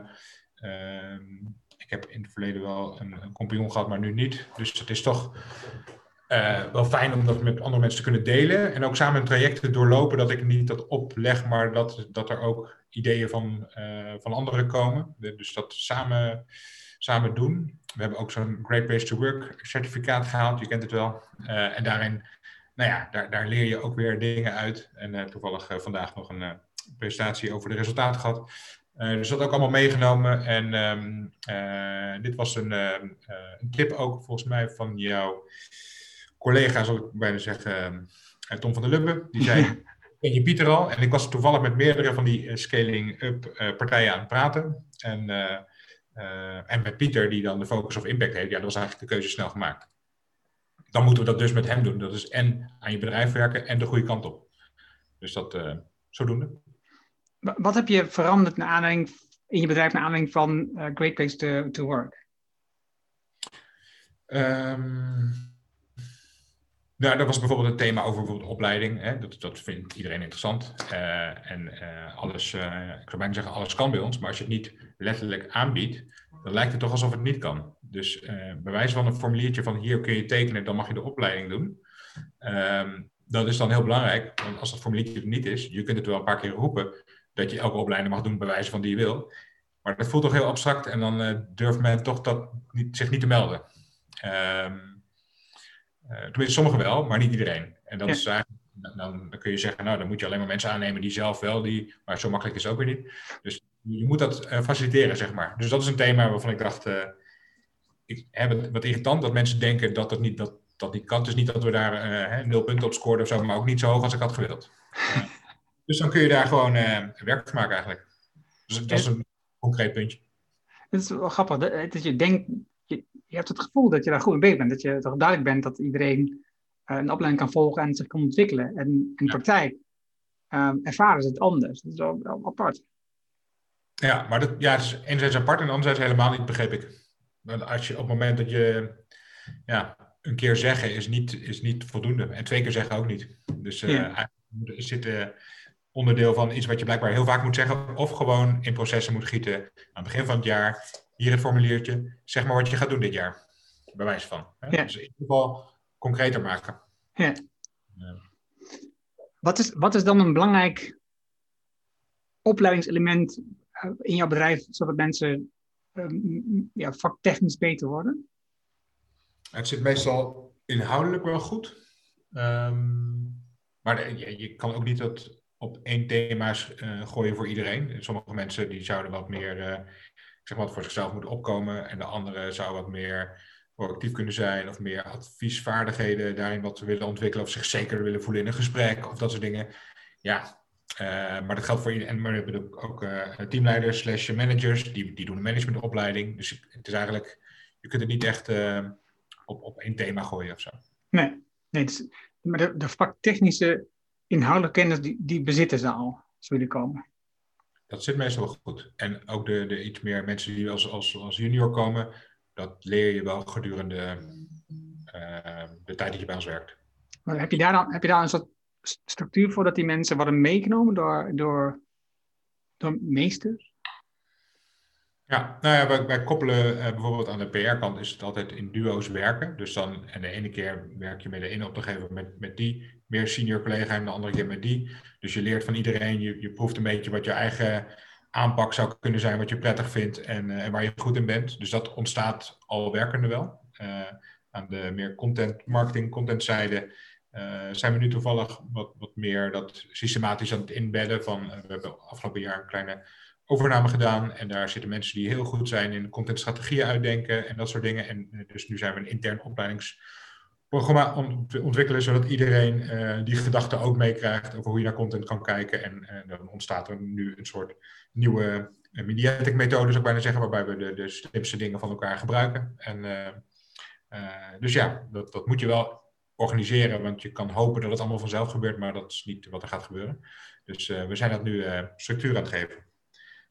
ehm, ik heb in het verleden wel een, een compagnon gehad, maar nu niet. Dus het is toch wel fijn om dat met andere mensen te kunnen delen. En ook samen een traject te doorlopen, dat ik niet dat opleg, maar dat, dat er ook ideeën van, van anderen komen. dus dat samen samen doen. We hebben ook zo'n Great Place to Work certificaat gehaald, je kent het wel. en daarin, nou ja, daar, daar leer je ook weer dingen uit. En toevallig vandaag nog een presentatie over de resultaten gehad. dus dat ook allemaal meegenomen. En ehm, dit was een, een tip ook volgens mij van jouw collega, zal ik bijna zeggen, Tom van der Lubbe. Die zei, ken je Pieter al? En ik was toevallig met meerdere van die scaling-up partijen aan het praten. En en met Pieter, die dan de focus of impact heeft, ja, dat was eigenlijk de keuze snel gemaakt. Dan moeten we dat dus met hem doen. Dat is en aan je bedrijf werken en de goede kant op. Dus dat uh, zodoende. Wat heb je veranderd naar aanleiding, in je bedrijf naar aanleiding van uh, Great Place to, to Work? Um, nou, dat was bijvoorbeeld een thema over bijvoorbeeld opleiding. Hè? Dat, dat vindt iedereen interessant. Uh, en uh, alles, uh, ik zou bijna zeggen, alles kan bij ons. Maar als je het niet letterlijk aanbiedt, dan lijkt het toch alsof het niet kan. Dus bij wijze van een formuliertje van hier kun je tekenen, dan mag je de opleiding doen. Um, dat is dan heel belangrijk, want als dat formuliertje er niet is, je kunt het wel een paar keer roepen dat je elke opleiding mag doen bij wijze van die je wil. Maar dat voelt toch heel abstract en dan durft men toch dat niet, zich niet te melden. Um, uh, tenminste, sommigen wel, maar niet iedereen. En dat is eigenlijk, dan, kun je zeggen, nou, dan moet je alleen maar mensen aannemen die zelf wel, die, maar zo makkelijk is het ook weer niet. Dus je moet dat uh, faciliteren, zeg maar. Dus dat is een thema waarvan ik dacht, uh, ik heb het wat irritant dat mensen denken dat dat niet, dat, dat niet kan. Dus niet dat we daar hè, nul punten op scoorden of zo, maar ook niet zo hoog als ik had gewild. dus dan kun je daar gewoon werk van maken eigenlijk. Dus dat is een concreet puntje. Het is wel grappig dat je denkt je hebt het gevoel dat je daar goed mee bezig bent. Dat je toch duidelijk bent dat iedereen uh, een opleiding kan volgen en zich kan ontwikkelen. En in de praktijk um, ervaren ze het anders. Dat is wel, wel apart. Ja, maar dat, ja, is enerzijds apart en anderzijds helemaal niet, begreep ik. Want als je op het moment dat je ja, een keer zeggen is niet, is niet voldoende. En twee keer zeggen ook niet. Dus uh, ja. is dit uh, onderdeel van iets wat je blijkbaar heel vaak moet zeggen. Of gewoon in processen moet gieten aan het begin van het jaar hier het formuliertje, zeg maar wat je gaat doen dit jaar. Bewijs van. Hè? Ja. Dus in ieder geval concreter maken. Ja. Wat, is, wat is dan een belangrijk opleidingselement eh, in jouw bedrijf, zodat mensen um, ja, vaktechnisch beter worden? Het zit meestal inhoudelijk wel goed. Um, maar je, je, kan ook niet dat op één thema uh, gooien voor iedereen. Sommige mensen die zouden wat meer uh, zeg maar, voor zichzelf moeten opkomen. En de andere zou wat meer proactief kunnen zijn of meer adviesvaardigheden daarin wat willen ontwikkelen of zich zeker willen voelen in een gesprek of dat soort dingen. Ja, maar dat geldt voor iedereen. En we hebben ook uh, teamleiders slash managers, die, die doen een managementopleiding. Dus het is eigenlijk, je kunt het niet echt uh, op, op één thema gooien of zo. Nee, nee is, maar de, de vaktechnische inhoudelijke kennis, die, die bezitten ze al, als we komen dat zit meestal wel goed. En ook de, de iets meer mensen die als, als, als junior komen, dat leer je wel gedurende uh, de tijd dat je bij ons werkt. Maar heb je daar dan heb je daar een soort structuur voor dat die mensen worden meegenomen door, door, door meesters? Ja, nou ja, wij, koppelen uh, bijvoorbeeld aan de PR-kant is het altijd in duo's werken. Dus dan, en de ene keer werk je met de ene opdrachtgever met, met die meer senior collega en de andere keer met die. Dus je leert van iedereen, je, je proeft een beetje wat je eigen aanpak zou kunnen zijn, wat je prettig vindt en, uh, en waar je goed in bent. Dus dat ontstaat al werkende wel. Uh, aan de meer content marketing, content zijde zijn we nu toevallig wat, wat meer dat systematisch aan het inbedden van, we hebben afgelopen jaar een kleine overname gedaan. En daar zitten mensen die heel goed zijn in contentstrategieën uitdenken en dat soort dingen. En eh, dus nu zijn we een intern opleidingsprogramma ontwikkelen, zodat iedereen die gedachten ook meekrijgt over hoe je naar content kan kijken. En, dan ontstaat er nu een soort nieuwe mediatic methode, zou ik bijna zeggen, waarbij we de, de slimste dingen van elkaar gebruiken. En, dus ja, dat, dat moet je wel organiseren, want je kan hopen dat het allemaal vanzelf gebeurt, maar dat is niet wat er gaat gebeuren. Dus we zijn dat nu structuur aan het geven.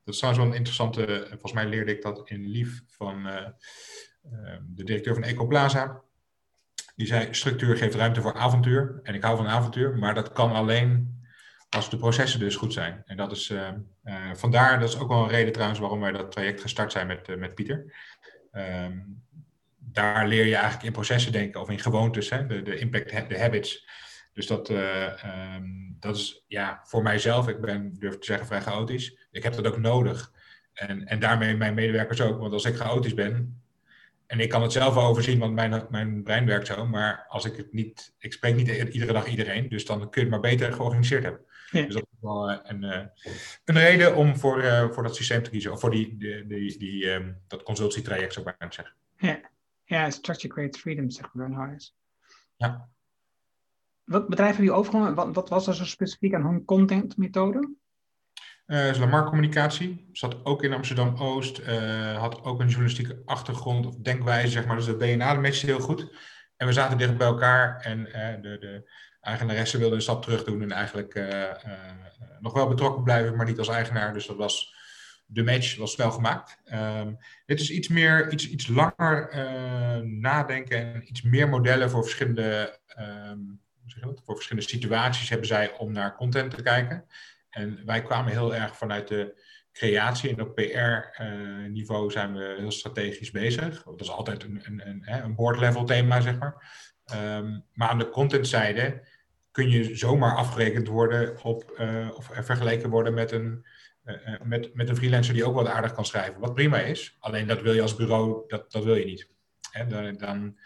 Dat is trouwens wel een interessante, volgens mij leerde ik dat in Lief van de directeur van Ecoplaza. Die zei, structuur geeft ruimte voor avontuur. En ik hou van avontuur, maar dat kan alleen als de processen dus goed zijn. En dat is vandaar, dat is ook wel een reden trouwens waarom wij dat traject gestart zijn met, met Pieter. Um, daar leer je eigenlijk in processen denken of in gewoontes, hè, de, de impact, de habits. Dus dat, um, dat is ja, voor mijzelf, ik ben, durf te zeggen, vrij chaotisch. Ik heb dat ook nodig. En, en daarmee mijn medewerkers ook. Want als ik chaotisch ben, en ik kan het zelf wel overzien, want mijn, mijn brein werkt zo. Maar als ik het niet, ik spreek niet iedere dag iedereen, dus dan kun je het maar beter georganiseerd hebben. Dus dat is wel eh, een, eh, een reden om voor, voor dat systeem te kiezen, of voor die, die, die, die um, dat consultietraject, zou ik bijna zeggen. Ja, ja structure creates freedom, zegt Ron Harris. Ja. Wat bedrijf hebben jullie overgenomen? Wat, wat was er zo specifiek aan hun contentmethode? Uh, is Lamar Communicatie, zat ook in Amsterdam-Oost, uh, had ook een journalistieke achtergrond of denkwijze, zeg maar. Dus dat DNA matchte heel goed. En we zaten dicht bij elkaar en uh, de, de eigenaresse wilde een stap terug doen en eigenlijk nog wel betrokken blijven, maar niet als eigenaar. Dus dat was de match, was snel gemaakt. Um, dit is iets meer, iets, iets langer nadenken en iets meer modellen voor verschillende, um, voor verschillende situaties hebben zij om naar content te kijken. En wij kwamen heel erg vanuit de creatie en op PR-niveau eh, zijn we heel strategisch bezig. Dat is altijd een, een, een, board-level thema, zeg maar. Um, maar aan de contentzijde kun je zomaar afgerekend worden op, uh, of vergeleken worden met een, met, met een freelancer die ook wat aardig kan schrijven. Wat prima is, alleen dat wil je als bureau, dat, dat wil je niet. Dan, dan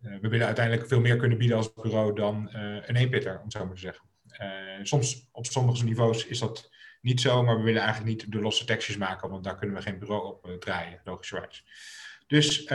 we willen uiteindelijk veel meer kunnen bieden als bureau dan een eenpitter, om het zo maar te zeggen. Eh, soms op sommige niveaus is dat niet zo, maar we willen eigenlijk niet de losse tekstjes maken, want daar kunnen we geen bureau op draaien, logischerwijs. Dus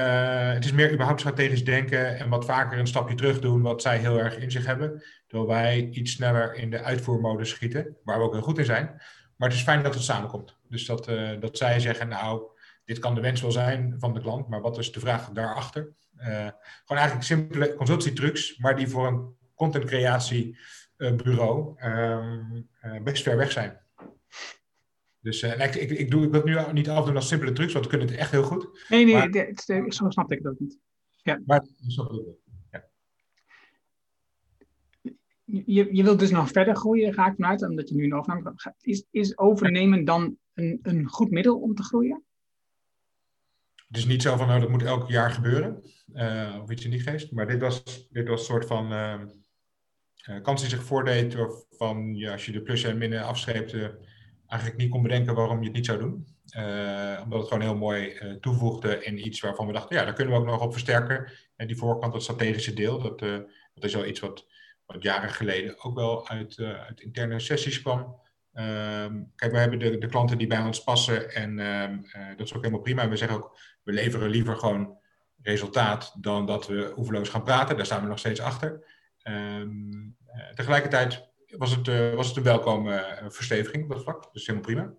het is meer überhaupt strategisch denken en wat vaker een stapje terug doen, wat zij heel erg in zich hebben. Terwijl wij iets sneller in de uitvoermodus schieten, waar we ook heel goed in zijn. Maar het is fijn dat het samenkomt. Dus dat, uh, dat zij zeggen, nou, dit kan de wens wel zijn van de klant, maar wat is de vraag daarachter? Uh, gewoon eigenlijk simpele consultietrucs, maar die voor een contentcreatie bureau ehm, eh, best ver weg zijn. Dus uh, ik, ik, ik, doe, ik wil het nu niet afdoen als simpele trucs, want we kunnen het echt heel goed. Nee, nee, maar, zo snap ik het ook niet. Ja. Maar snap ik het ja. Je, je wilt dus nog verder groeien, ga ik vanuit, omdat je nu een overname gaat. Is, is overnemen dan een, een goed middel om te groeien? Het is niet zo van, nou, dat moet elk jaar gebeuren, uh, of iets in die geest. Maar dit was, dit was een soort van... Uh, kans die zich voordeed van ja, als je de plussen en minnen afscheepte, eigenlijk niet kon bedenken waarom je het niet zou doen. Omdat het gewoon heel mooi toevoegde in iets waarvan we dachten, ja, daar kunnen we ook nog op versterken. En die voorkant, dat strategische deel, dat, dat is wel iets wat, wat jaren geleden ook wel uit, uit interne sessies kwam. Ehm, kijk, we hebben de, de klanten die bij ons passen en ehm, dat is ook helemaal prima. We zeggen ook, we leveren liever gewoon resultaat dan dat we oeverloos gaan praten. Daar staan we nog steeds achter. Um, tegelijkertijd was het, was het een welkome versteviging op dat vlak. Dus helemaal prima.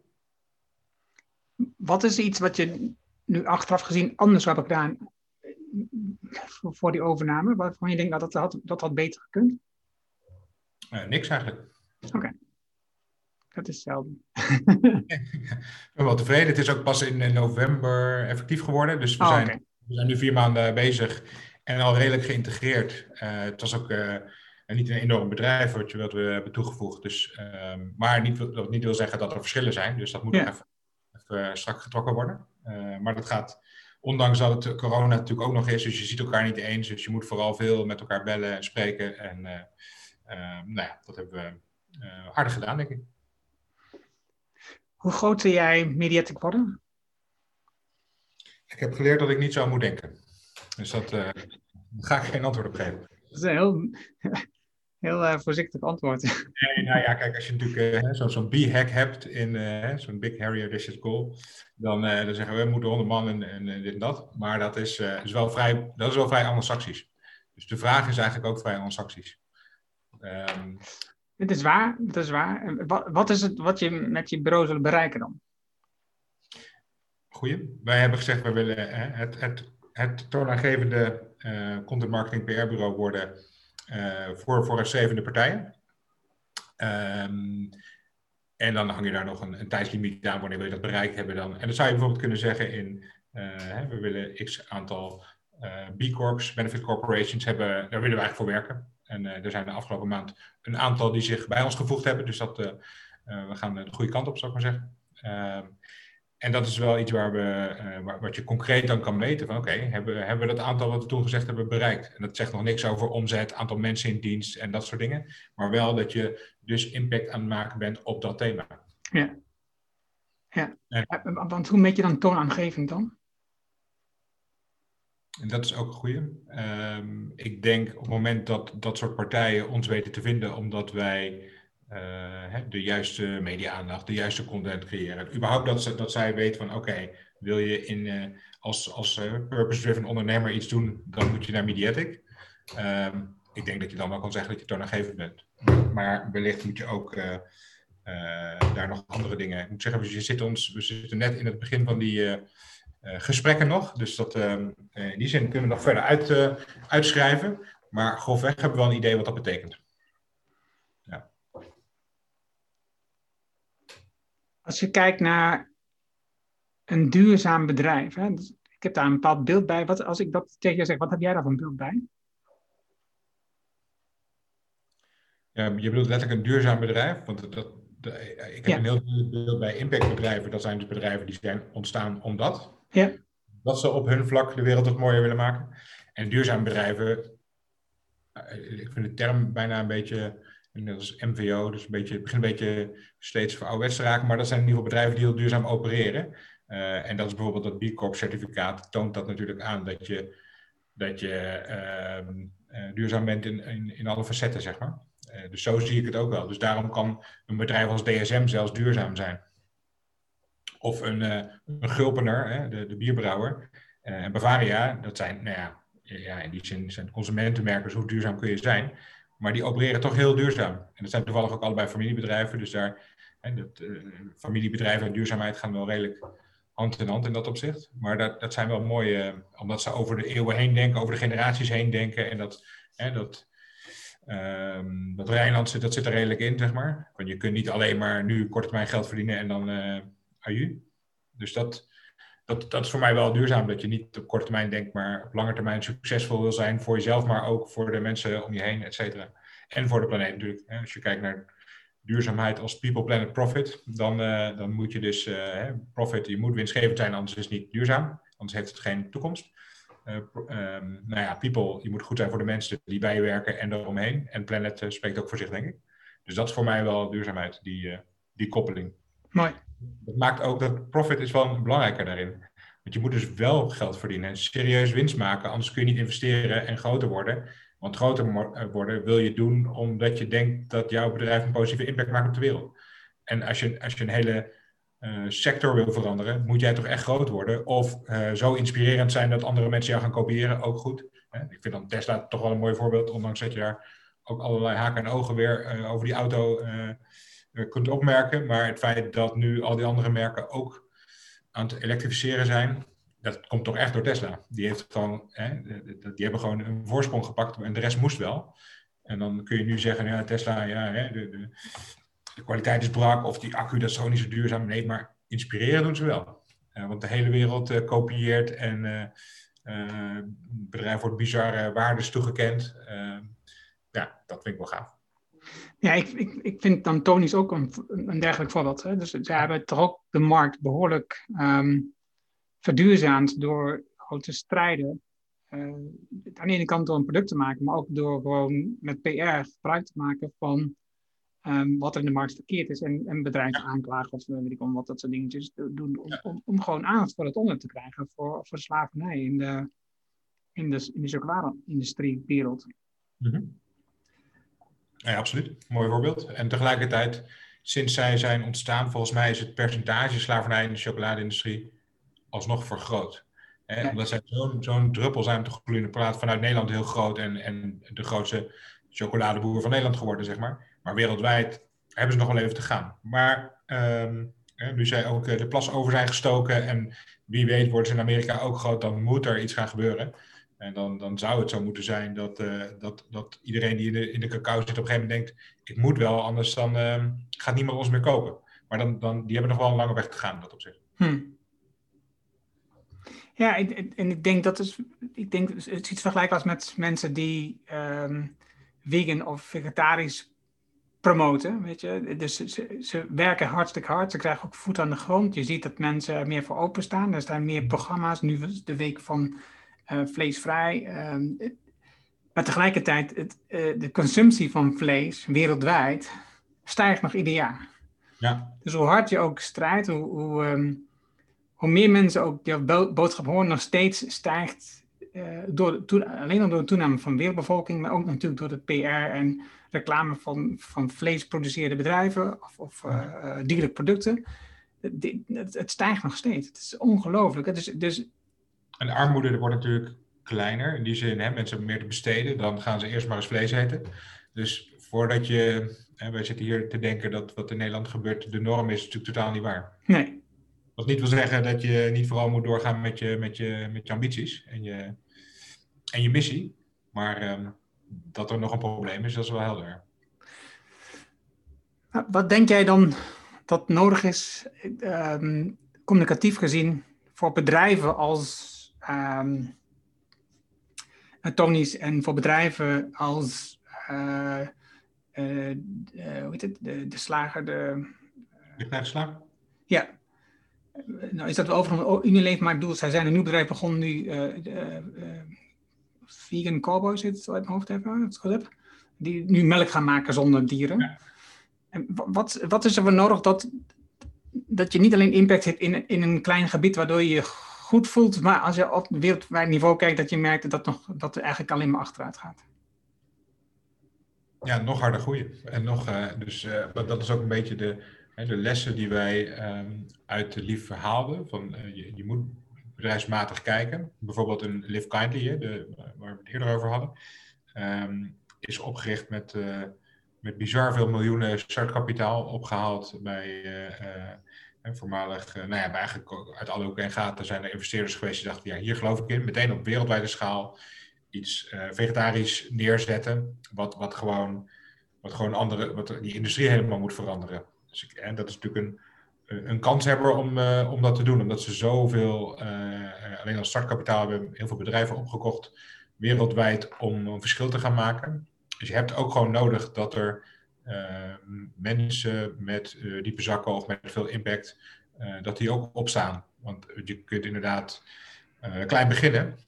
Wat is iets wat je nu achteraf gezien anders had gedaan voor, die overname? Waarvan je denkt dat dat had, dat had beter gekund? Niks eigenlijk. Oké. Okay. Dat is hetzelfde. ik ben wel tevreden. Het is ook pas in november effectief geworden. Dus we, oh, zijn, okay. we zijn nu vier maanden bezig en al redelijk geïntegreerd. Uh, het was ook uh, niet een enorm bedrijf wat, we hebben toegevoegd. Dus, um, maar niet, dat niet wil zeggen dat er verschillen zijn. Dus dat moet ja. nog even, even, strak getrokken worden. Maar dat gaat, ondanks dat het corona natuurlijk ook nog is. Dus je ziet elkaar niet eens. Dus je moet vooral veel met elkaar bellen en spreken. En nou ja, dat hebben we aardig gedaan, denk ik. Hoe groot wil jij Mediatic worden? Ik heb geleerd dat ik niet zo moet denken. Dus dat uh, ga ik geen antwoord op geven. Dat is een heel, heel uh, voorzichtig antwoord. Nee, nou ja, kijk, als je natuurlijk uh, zo'n zo B-hack hebt in zo'n Big Harry Audacious Goal, dan, dan zeggen we, we moeten 100 man en, en dit en dat. Maar dat is, is wel vrij, dat is wel vrij anglo-saxisch. Dus de vraag is eigenlijk ook vrij anglo-saxisch. Um, het is waar, het is waar. Wat, wat is het wat je met je bureau zullen bereiken dan? Goeie. Wij hebben gezegd, we willen het, het het toonaangevende uh, content marketing PR bureau worden uh, voor vooruitstrevende partijen. Um, en dan hang je daar nog een, een tijdslimiet aan wanneer we dat bereikt hebben dan. En dan zou je bijvoorbeeld kunnen zeggen in, uh, hè, we willen x aantal B Corps, Benefit Corporations hebben, daar willen we eigenlijk voor werken. En er zijn de afgelopen maand een aantal die zich bij ons gevoegd hebben. Dus dat, we gaan de goede kant op, zou ik maar zeggen. Ehm, en dat is wel iets waar we, uh, wat je concreet dan kan meten van oké, okay, hebben, hebben we dat aantal wat we toen gezegd hebben bereikt? En dat zegt nog niks over omzet, aantal mensen in dienst en dat soort dingen. Maar wel dat je dus impact aan het maken bent op dat thema. Ja. Ja, want hoe meet je dan toonaangeving dan? En dat is ook een goede. Ehm, ik denk op het moment dat dat soort partijen ons weten te vinden, omdat wij uh, de juiste media-aandacht, de juiste content creëren. Überhaupt dat, ze, dat zij weten van oké, wil je in, uh, als, als uh, purpose-driven ondernemer iets doen, dan moet je naar Mediatic. Um, ik denk dat je dan wel kan zeggen dat je toonaangevend bent. Maar wellicht moet je ook daar nog andere dingen. Ik moet zeggen, we zitten, ons, we zitten net in het begin van die gesprekken nog. Dus dat, ehm, in die zin kunnen we nog verder uit, uitschrijven. Maar grofweg hebben we wel een idee wat dat betekent. Als je kijkt naar een duurzaam bedrijf, hè, dus ik heb daar een bepaald beeld bij. Wat, als ik dat tegen je zeg, wat heb jij daar van beeld bij? Ja, je bedoelt letterlijk een duurzaam bedrijf? Want dat, ik heb een heel beeld bij impactbedrijven. Dat zijn dus bedrijven die zijn ontstaan omdat. Ja. Dat ze op hun vlak de wereld wat mooier willen maken. En duurzame bedrijven, eh, ik vind de term bijna een beetje dat is MVO, dus een beetje, het begint een beetje steeds ouderwets te raken, maar dat zijn in ieder geval bedrijven die heel duurzaam opereren. Uh, en dat is bijvoorbeeld dat B Corp certificaat, toont dat natuurlijk aan dat je, dat je uh, uh, duurzaam bent in, in, in, alle facetten, zeg maar. Eh, dus zo zie ik het ook wel. Dus daarom kan een bedrijf als DSM zelfs duurzaam zijn. Of een, een Gulpener, hè, de, de bierbrouwer, en Bavaria, dat zijn, nou ja, ja, in die zin zijn consumentenmerkers, hoe duurzaam kun je zijn? Maar die opereren toch heel duurzaam. En dat zijn toevallig ook allebei familiebedrijven. Dus daar, hè, dat, uh, familiebedrijven en duurzaamheid gaan wel redelijk hand in hand in dat opzicht. Maar dat, dat zijn wel mooie, omdat ze over de eeuwen heen denken, over de generaties heen denken. En dat, hè, dat, um, dat Rijnlandse, dat zit er redelijk in, zeg maar. Want je kunt niet alleen maar nu korte termijn geld verdienen en dan Dus dat, dat, dat is voor mij wel duurzaam. Dat je niet op korte termijn denkt, maar op lange termijn succesvol wil zijn voor jezelf, maar ook voor de mensen om je heen, et cetera. En voor de planeet natuurlijk. Als je kijkt naar duurzaamheid als people, planet, profit, dan, uh, dan moet je dus uh, profit, je moet winstgevend zijn, anders is het niet duurzaam. Anders heeft het geen toekomst. Uh, um, nou ja, people, je moet goed zijn voor de mensen die bij je werken en eromheen. En planet spreekt ook voor zich, denk ik. Dus dat is voor mij wel duurzaamheid, die, die koppeling. Mooi dat maakt ook dat profit is wel belangrijker daarin. Want je moet dus wel geld verdienen en serieus winst maken, anders kun je niet investeren en groter worden. Want groter eh, worden wil je doen omdat je denkt dat jouw bedrijf een positieve impact maakt op de wereld. En als je, als je een hele uh, sector wil veranderen, moet jij toch echt groot worden. Of uh, zo inspirerend zijn dat andere mensen jou gaan kopiëren, ook goed. Ik vind dan Tesla toch wel een mooi voorbeeld, ondanks dat je daar ook allerlei haken en ogen weer over die auto eh, kunt opmerken. Maar het feit dat nu al die andere merken ook aan het elektrificeren zijn, dat komt toch echt door Tesla. Die, heeft gewoon, hè, die hebben gewoon een voorsprong gepakt en de rest moest wel. En dan kun je nu zeggen, ja, Tesla, ja, hè, de, de, de, kwaliteit is brak of die accu, dat is gewoon niet zo duurzaam. Nee, maar inspireren doen ze wel. Uh, want de hele wereld uh, kopieert en uh, bedrijf wordt bizarre waardes toegekend. ja, dat vind ik wel gaaf. Ja, ik, ik, ik vind dan Tony's ook een, een dergelijk voorbeeld. Hè? Dus ze hebben toch ook de markt behoorlijk um, verduurzaamd door gewoon te strijden. Uh, aan de ene kant door een product te maken, maar ook door gewoon met PR gebruik te maken van um, wat er in de markt verkeerd is. En, en bedrijven aanklagen of weet ik om wat dat soort dingetjes doen. Om, om, om, gewoon aandacht voor het onder te krijgen voor, voor slavernij in de, in de, in de chocolade-industrie wereld. Mm -hmm. Ja, absoluut. Mooi voorbeeld. En tegelijkertijd, sinds zij zijn ontstaan, volgens mij is het percentage slavernij in de chocoladeindustrie alsnog vergroot. Hè? Omdat zij zo'n druppel zijn op de gloeiende plaat vanuit Nederland heel groot en, en de grootste chocoladeboer van Nederland geworden, zeg maar. Maar wereldwijd hebben ze nog wel even te gaan. Maar um, nu zij ook eh, de plas over zijn gestoken en wie weet worden ze in Amerika ook groot, dan moet er iets gaan gebeuren. En dan, dan zou het zo moeten zijn dat, uh, dat, dat iedereen die in de, in de cacao zit op een gegeven moment denkt, ik moet wel, anders dan uh, gaat niemand ons meer kopen. Maar dan, dan, die hebben nog wel een lange weg te gaan dat opzicht. Hmm. Ja, en, ik denk dat is, ik denk, het is iets vergelijkbaars met mensen die um, vegan of vegetarisch promoten, weet je. Dus ze, ze, werken hartstikke hard, ze krijgen ook voet aan de grond. Je ziet dat mensen er meer voor openstaan. Er zijn meer programma's, nu de week van vleesvrij. Ehm, maar tegelijkertijd, het, uh, de consumptie van vlees wereldwijd stijgt nog ieder jaar. Ja. Dus hoe hard je ook strijdt, hoe, hoe, ehm, hoe meer mensen ook jouw boodschap horen, nog steeds stijgt, uh, door alleen al door de toename van wereldbevolking, maar ook natuurlijk door het PR en reclame van, van vleesproducerende bedrijven of, of uh, dierlijke producten. Het, het, het, stijgt nog steeds. Het is ongelooflijk. Dus, dus... En de armoede wordt natuurlijk kleiner. In die zin, hè, mensen hebben meer te besteden. Dan gaan ze eerst maar eens vlees eten. Dus voordat je... Hè, wij zitten hier te denken dat wat in Nederland gebeurt de norm is, is natuurlijk totaal niet waar. Nee. Wat niet wil zeggen dat je niet vooral moet doorgaan met je, met je, met je ambities en je, en je missie. Maar um, dat er nog een probleem is, dat is wel helder. Wat denk jij dan dat nodig is, um, communicatief gezien, voor bedrijven als um, Tony's en voor bedrijven als uh, uh, hoe heet het? De, de slager, de. De? Ja. Nou is dat wel over Unilever, maar ik bedoel, zij zijn een nieuw bedrijf begonnen nu. Uh, vegan Cowboys, zit het uit mijn hoofd even, het goed heb. Die nu melk gaan maken zonder dieren. Ja. En wat, wat is er voor nodig dat, dat je niet alleen impact hebt in, in een klein gebied waardoor je goed voelt, maar als je op wereldwijd niveau kijkt, dat je merkt dat, nog, dat het eigenlijk alleen maar achteruit gaat? Ja, nog harder groeien. En nog, uh, dus uh, dat is ook een beetje de, de lessen die wij um, uit de LIF haalden. Van, uh, je, je, moet bedrijfsmatig kijken. Bijvoorbeeld een Live Kindly, de, waar we het eerder over hadden, um, is opgericht met, met bizar veel miljoenen startkapitaal opgehaald bij voormalig, nou ja, eigenlijk uit alle hoeken en gaten zijn er investeerders geweest die dachten, ja, hier geloof ik in. Meteen op wereldwijde schaal iets uh, vegetarisch neerzetten, wat, wat, gewoon, wat gewoon andere, wat die industrie helemaal moet veranderen. Dus ik, en dat is natuurlijk een, een kanshebber om, uh, om dat te doen, omdat ze zoveel, alleen als startkapitaal hebben heel veel bedrijven opgekocht wereldwijd om een verschil te gaan maken. Dus je hebt ook gewoon nodig dat er mensen met diepe zakken of met veel impact, dat die ook opstaan. Want je kunt inderdaad klein beginnen,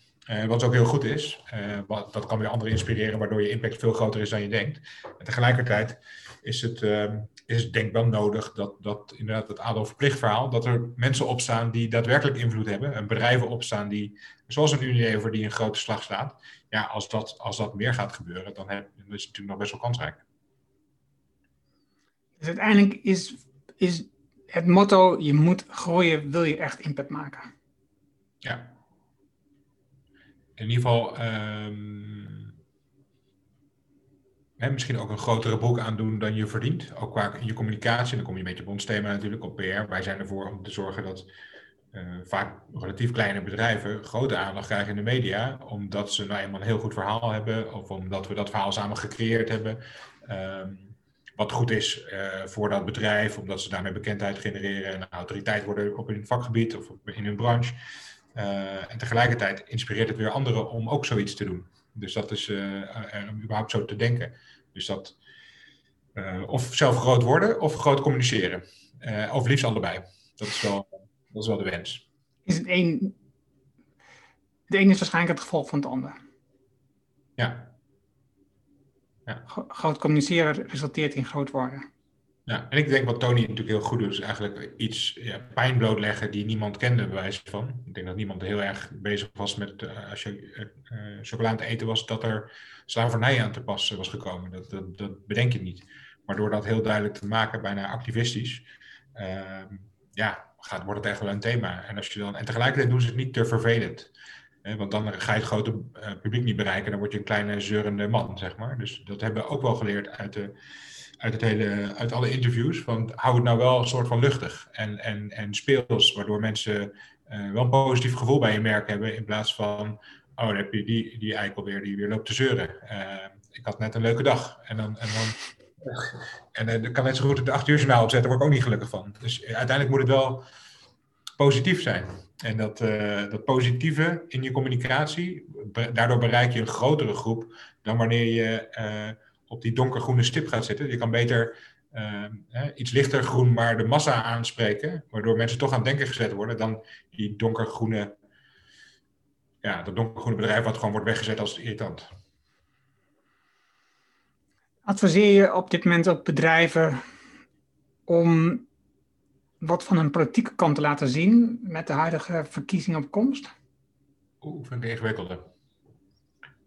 wat ook heel goed is. Wat, dat kan weer anderen inspireren, waardoor je impact veel groter is dan je denkt. En tegelijkertijd is het, uh, is denk ik wel nodig dat, dat inderdaad het Adolf verhaal, dat er mensen opstaan die daadwerkelijk invloed hebben. En bedrijven opstaan die, zoals een Unilever, die een grote slag slaat. Ja, als dat, als dat meer gaat gebeuren, dan, heb, dan is het natuurlijk nog best wel kansrijk. Dus uiteindelijk is, is het motto, je moet groeien, wil je echt impact maken. Ja, in ieder geval hè, misschien ook een grotere broek aandoen dan je verdient. Ook qua je communicatie. Dan kom je een beetje op ons thema natuurlijk, op PR. Wij zijn ervoor om te zorgen dat uh, vaak relatief kleine bedrijven grote aandacht krijgen in de media. Omdat ze nou eenmaal een heel goed verhaal hebben. Of omdat we dat verhaal samen gecreëerd hebben. Um, wat goed is uh, voor dat bedrijf, omdat ze daarmee bekendheid genereren en autoriteit worden op hun vakgebied of in hun branche. Uh, en tegelijkertijd inspireert het weer anderen om ook zoiets te doen. Dus dat is uh, überhaupt zo te denken. Dus dat of zelf groot worden of groot communiceren. of liefst allebei. Dat is wel, dat is wel de wens. Is het een, de ene is waarschijnlijk het gevolg van het ander. Ja. Ja. Groot communiceren resulteert in groot worden. Ja, en ik denk wat Tony natuurlijk heel goed doet, is eigenlijk iets ja, pijn blootleggen die niemand kende, bij wijze van. Ik denk dat niemand heel erg bezig was met, uh, als je uh, chocola te eten was, dat er slavernij aan te pas was gekomen. Dat, dat, dat, bedenk je niet. Maar door dat heel duidelijk te maken, bijna activistisch, ehm, ja, gaat, wordt het echt wel een thema. En, als je dan, en tegelijkertijd doen ze het niet te vervelend. Want dan ga je het grote publiek niet bereiken, dan word je een kleine zeurende man, zeg maar. Dus dat hebben we ook wel geleerd uit de uit, het hele, uit alle interviews. Van, hou het nou wel een soort van luchtig en, en, en speels, waardoor mensen uh, wel een positief gevoel bij je merk hebben. In plaats van, oh, dan heb je die, die eikel weer die weer loopt te zeuren. Uh, ik had net een leuke dag. En dan. En dan en dan kan net zo goed de acht uur journaal opzetten, daar word ik ook niet gelukkig van. Dus uiteindelijk moet het wel positief zijn. En dat, dat positieve in je communicatie, daardoor bereik je een grotere groep dan wanneer je op die donkergroene stip gaat zitten. Je kan beter uh, iets lichter groen, maar de massa aanspreken, waardoor mensen toch aan het denken gezet worden, dan die donkergroene, ja, dat donkergroene bedrijf wat gewoon wordt weggezet als irritant. Adviseer je op dit moment ook bedrijven om wat van hun politieke kant te laten zien met de huidige verkiezingen op komst? Oeh, vind ik ingewikkelder.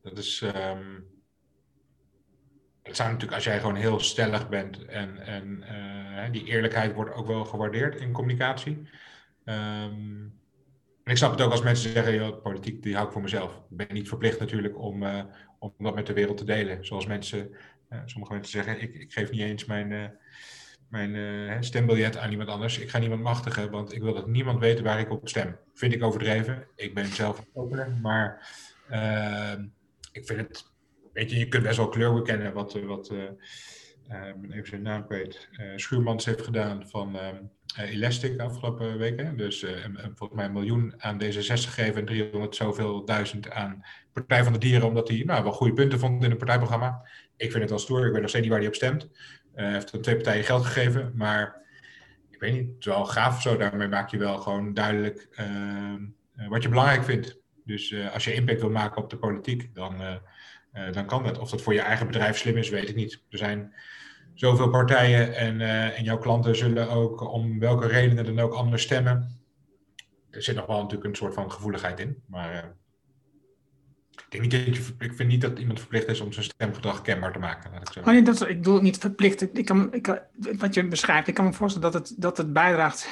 Dat is. Um, het zou natuurlijk, als jij gewoon heel stellig bent en, en uh, die eerlijkheid wordt ook wel gewaardeerd in communicatie. En ik snap het ook als mensen zeggen, joh, politiek die hou ik voor mezelf. Ik ben niet verplicht natuurlijk om, uh, om dat met de wereld te delen. Zoals mensen, uh, sommige mensen zeggen, ik, ik geef niet eens mijn, mijn stembiljet aan iemand anders. Ik ga niemand machtigen, want ik wil dat niemand weet waar ik op stem. Vind ik overdreven. Ik ben zelf opener, maar ehm, ik vind het, weet je, je kunt best wel kleur bekennen wat, wat even zijn naam kwijt, Schuurmans heeft gedaan van ehm, Elastic afgelopen weken. Dus volgens mij een miljoen aan D66 gegeven en 300 zoveel duizend aan Partij van de Dieren, omdat hij nou, wel goede punten vond in het partijprogramma. Ik vind het wel stoer, ik weet nog steeds niet waar hij op stemt. Uh, heeft twee partijen geld gegeven, maar ik weet niet, het is wel gaaf zo. Daarmee maak je wel gewoon duidelijk wat je belangrijk vindt. Dus als je impact wil maken op de politiek, dan, dan kan dat. Of dat voor je eigen bedrijf slim is, weet ik niet. Er zijn zoveel partijen en, en jouw klanten zullen ook om welke redenen dan ook anders stemmen. Er zit nog wel natuurlijk een soort van gevoeligheid in, maar ik, denk niet dat je, ik vind niet dat iemand verplicht is om zijn stemgedrag kenbaar te maken. Laat ik, zo. Oh nee, dat, ik bedoel niet verplicht. Ik kan, ik, wat je beschrijft, ik kan me voorstellen dat het, dat het bijdraagt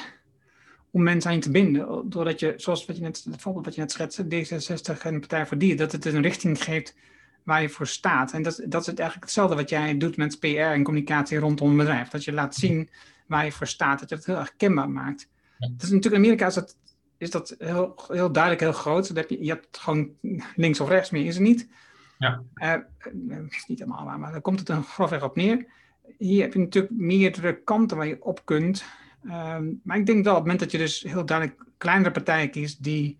om mensen aan je te binden. Doordat je, zoals wat je net, het voorbeeld wat je net schetste, D66 en Partij voor Dieren, dat het een richting geeft waar je voor staat. En dat, dat is eigenlijk hetzelfde wat jij doet met PR en communicatie rondom een bedrijf. Dat je laat zien waar je voor staat, dat je het heel erg kenbaar maakt. Ja. Dat is natuurlijk in Amerika is dat, is dat heel, heel duidelijk heel groot. Dat heb je, je hebt gewoon links of rechts meer, is het niet. Ja. Uh, is niet helemaal waar, maar daar komt het dan grofweg op neer. Hier heb je natuurlijk meerdere kanten waar je op kunt. Uh, maar ik denk wel op het moment dat je dus heel duidelijk kleinere partijen kiest die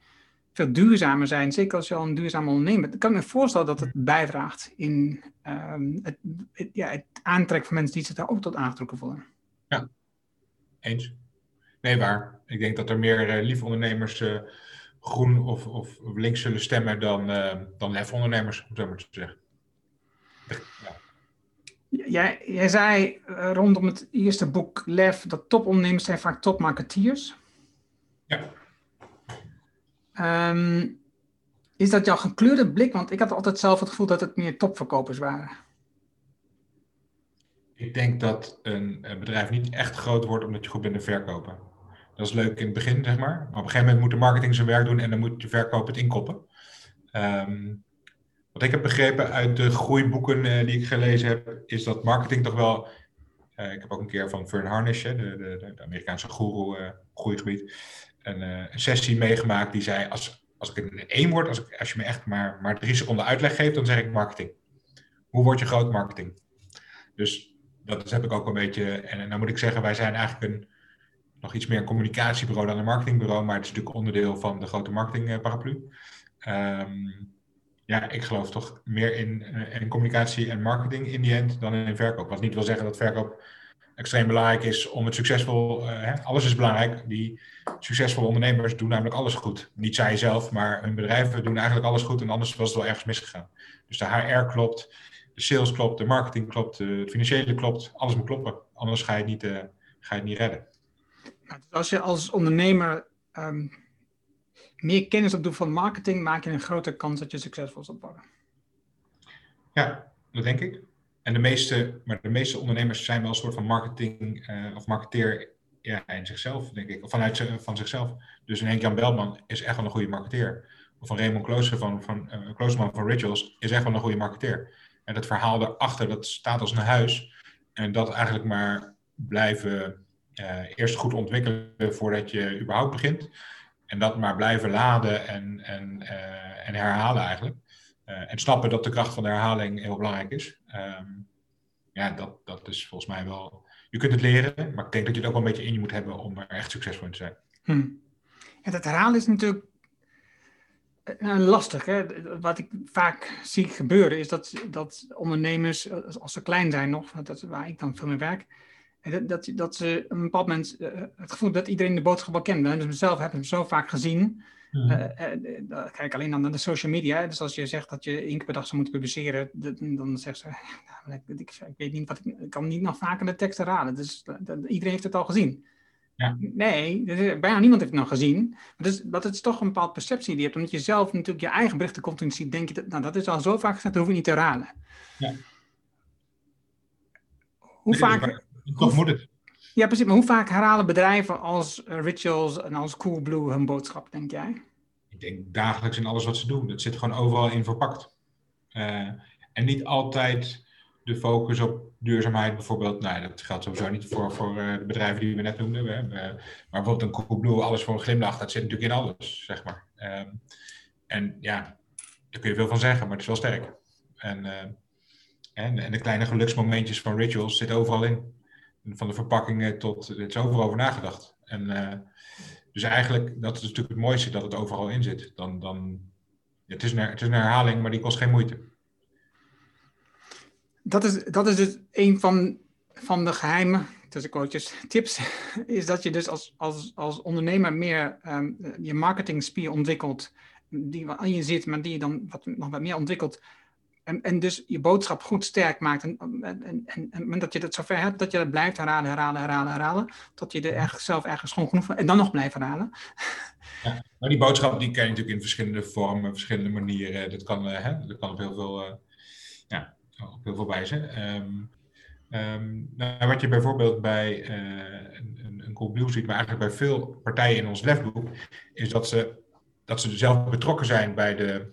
veel duurzamer zijn. Zeker als je al een duurzaam ondernemer bent. Kan ik me voorstellen dat het bijdraagt in um, het, het, ja, het aantrekken van mensen die zich daar ook tot aangetrokken voelen. Ja, eens. Nee, waar. Ik denk dat er meer uh, lief ondernemers uh, groen of, of, links zullen stemmen dan, uh, dan lef ondernemers, om zo maar te zeggen. Ja. Jij, jij zei rondom het eerste boek Lef dat topondernemers zijn vaak topmarketeers. Ja. Um, is dat jouw gekleurde blik? Want ik had altijd zelf het gevoel dat het meer topverkopers waren. Ik denk dat een, een bedrijf niet echt groot wordt omdat je goed bent in verkopen. Dat is leuk in het begin, zeg maar. Maar op een gegeven moment moet de marketing zijn werk doen en dan moet je verkoop het inkoppen. Um, wat ik heb begrepen uit de groeiboeken uh, die ik gelezen heb, is dat marketing toch wel. Uh, ik heb ook een keer van Fern Harnish, de, de, de Amerikaanse guru groeigebied, een, een, sessie meegemaakt die zei: als, als ik in één woord, als, ik, als je me echt maar, maar drie seconden uitleg geeft, dan zeg ik marketing. Hoe word je groot marketing? Dus dat heb ik ook een beetje. En dan moet ik zeggen, wij zijn eigenlijk een nog iets meer een communicatiebureau dan een marketingbureau, maar het is natuurlijk onderdeel van de grote marketingparaplu. Um, ja, ik geloof toch meer in, in communicatie en marketing in die end dan in verkoop. Wat niet wil zeggen dat verkoop extreem belangrijk is om het succesvol. Uh, alles is belangrijk. Die succesvolle ondernemers doen namelijk alles goed. Niet zij zelf, maar hun bedrijven doen eigenlijk alles goed en anders was het wel ergens misgegaan. Dus de HR klopt, de sales klopt, de marketing klopt, het financiële klopt. Alles moet kloppen. Anders ga je het niet, ga je het niet redden. Als je als ondernemer um, meer kennis opdoet van marketing, maak je een grotere kans dat je succesvol zult worden. Ja, dat denk ik. En de meeste, maar de meeste ondernemers zijn wel een soort van marketing uh, of marketeer ja, in zichzelf, denk ik. Of vanuit van zichzelf. Dus een Henk-Jan Belman is echt wel een goede marketeer. Of een Raymond Klooster van, van, Kloosterman van Rituals is echt wel een goede marketeer. En dat verhaal daarachter, dat staat als een huis. En dat eigenlijk maar blijven eerst goed ontwikkelen voordat je überhaupt begint. En dat maar blijven laden en, en, en herhalen eigenlijk. Uh, en snappen dat de kracht van de herhaling heel belangrijk is. Um, ja, dat, dat is volgens mij wel. Je kunt het leren, maar ik denk dat je het ook wel een beetje in je moet hebben om er echt succesvol in te zijn. Hm. Dat herhalen is natuurlijk uh, lastig. Hè? Wat ik vaak zie gebeuren is dat, dat ondernemers, als ze klein zijn nog, dat is waar ik dan veel meer werk, Dat, dat, dat ze een bepaald moment het gevoel dat iedereen de boodschap wel kende. Dus mezelf heb hem zo vaak gezien. Mm. kijk alleen naar de social media. Dus als je zegt dat je één keer per dag zou moeten publiceren, dan zegt ze, nou, ik, ik, weet niet wat ik, ik kan niet nog vaker de teksten raden. Dus iedereen heeft het al gezien. Ja. Nee, bijna niemand heeft het nog gezien. Maar dus, dat is toch een bepaalde perceptie die je hebt. Omdat je zelf natuurlijk je eigen berichten continu ziet, denk je, dat, nou dat is al zo vaak gezegd, dat hoef je niet te raden. Ja. Hoe vaak... Toch moet het. Ja, precies. Maar hoe vaak herhalen bedrijven als Rituals en als Coolblue hun boodschap, denk jij? Ik denk dagelijks in alles wat ze doen. Het zit gewoon overal in verpakt. Uh, en niet altijd de focus op duurzaamheid bijvoorbeeld. Nou, dat geldt sowieso niet voor, voor uh, de bedrijven die we net noemden. We hebben, maar bijvoorbeeld een Coolblue, alles voor een glimlach, dat zit natuurlijk in alles, zeg maar. Um, en ja, daar kun je veel van zeggen, maar het is wel sterk. En, uh, en, en de kleine geluksmomentjes van Rituals zitten overal in van de verpakkingen tot, het is overal over nagedacht. En uh, dus eigenlijk, dat is natuurlijk het mooiste, dat het overal in zit. Dan, dan, het, is een, het is een herhaling, maar die kost geen moeite. Dat is, dat is dus een van, van de geheime, tussen tips, is dat je dus als, als, als ondernemer meer um, je marketingspier ontwikkelt, die aan je zit, maar die je dan wat, nog wat meer ontwikkelt en, en dus je boodschap goed sterk maakt. En, en, en, en, dat je dat zover hebt, dat je dat blijft herhalen, herhalen, herhalen, herhalen. Tot je er echt zelf ergens gewoon genoeg van. En dan nog blijft herhalen. Ja, maar die boodschap die kan je natuurlijk in verschillende vormen, verschillende manieren. Dat kan, uh, hè, dat kan op heel veel, uh, ja, op heel veel wijzen. Um, um, nou, wat je bijvoorbeeld bij uh, een, een, een Cool ziet, maar eigenlijk bij veel partijen in ons lefboek, is dat ze, dat ze zelf betrokken zijn bij de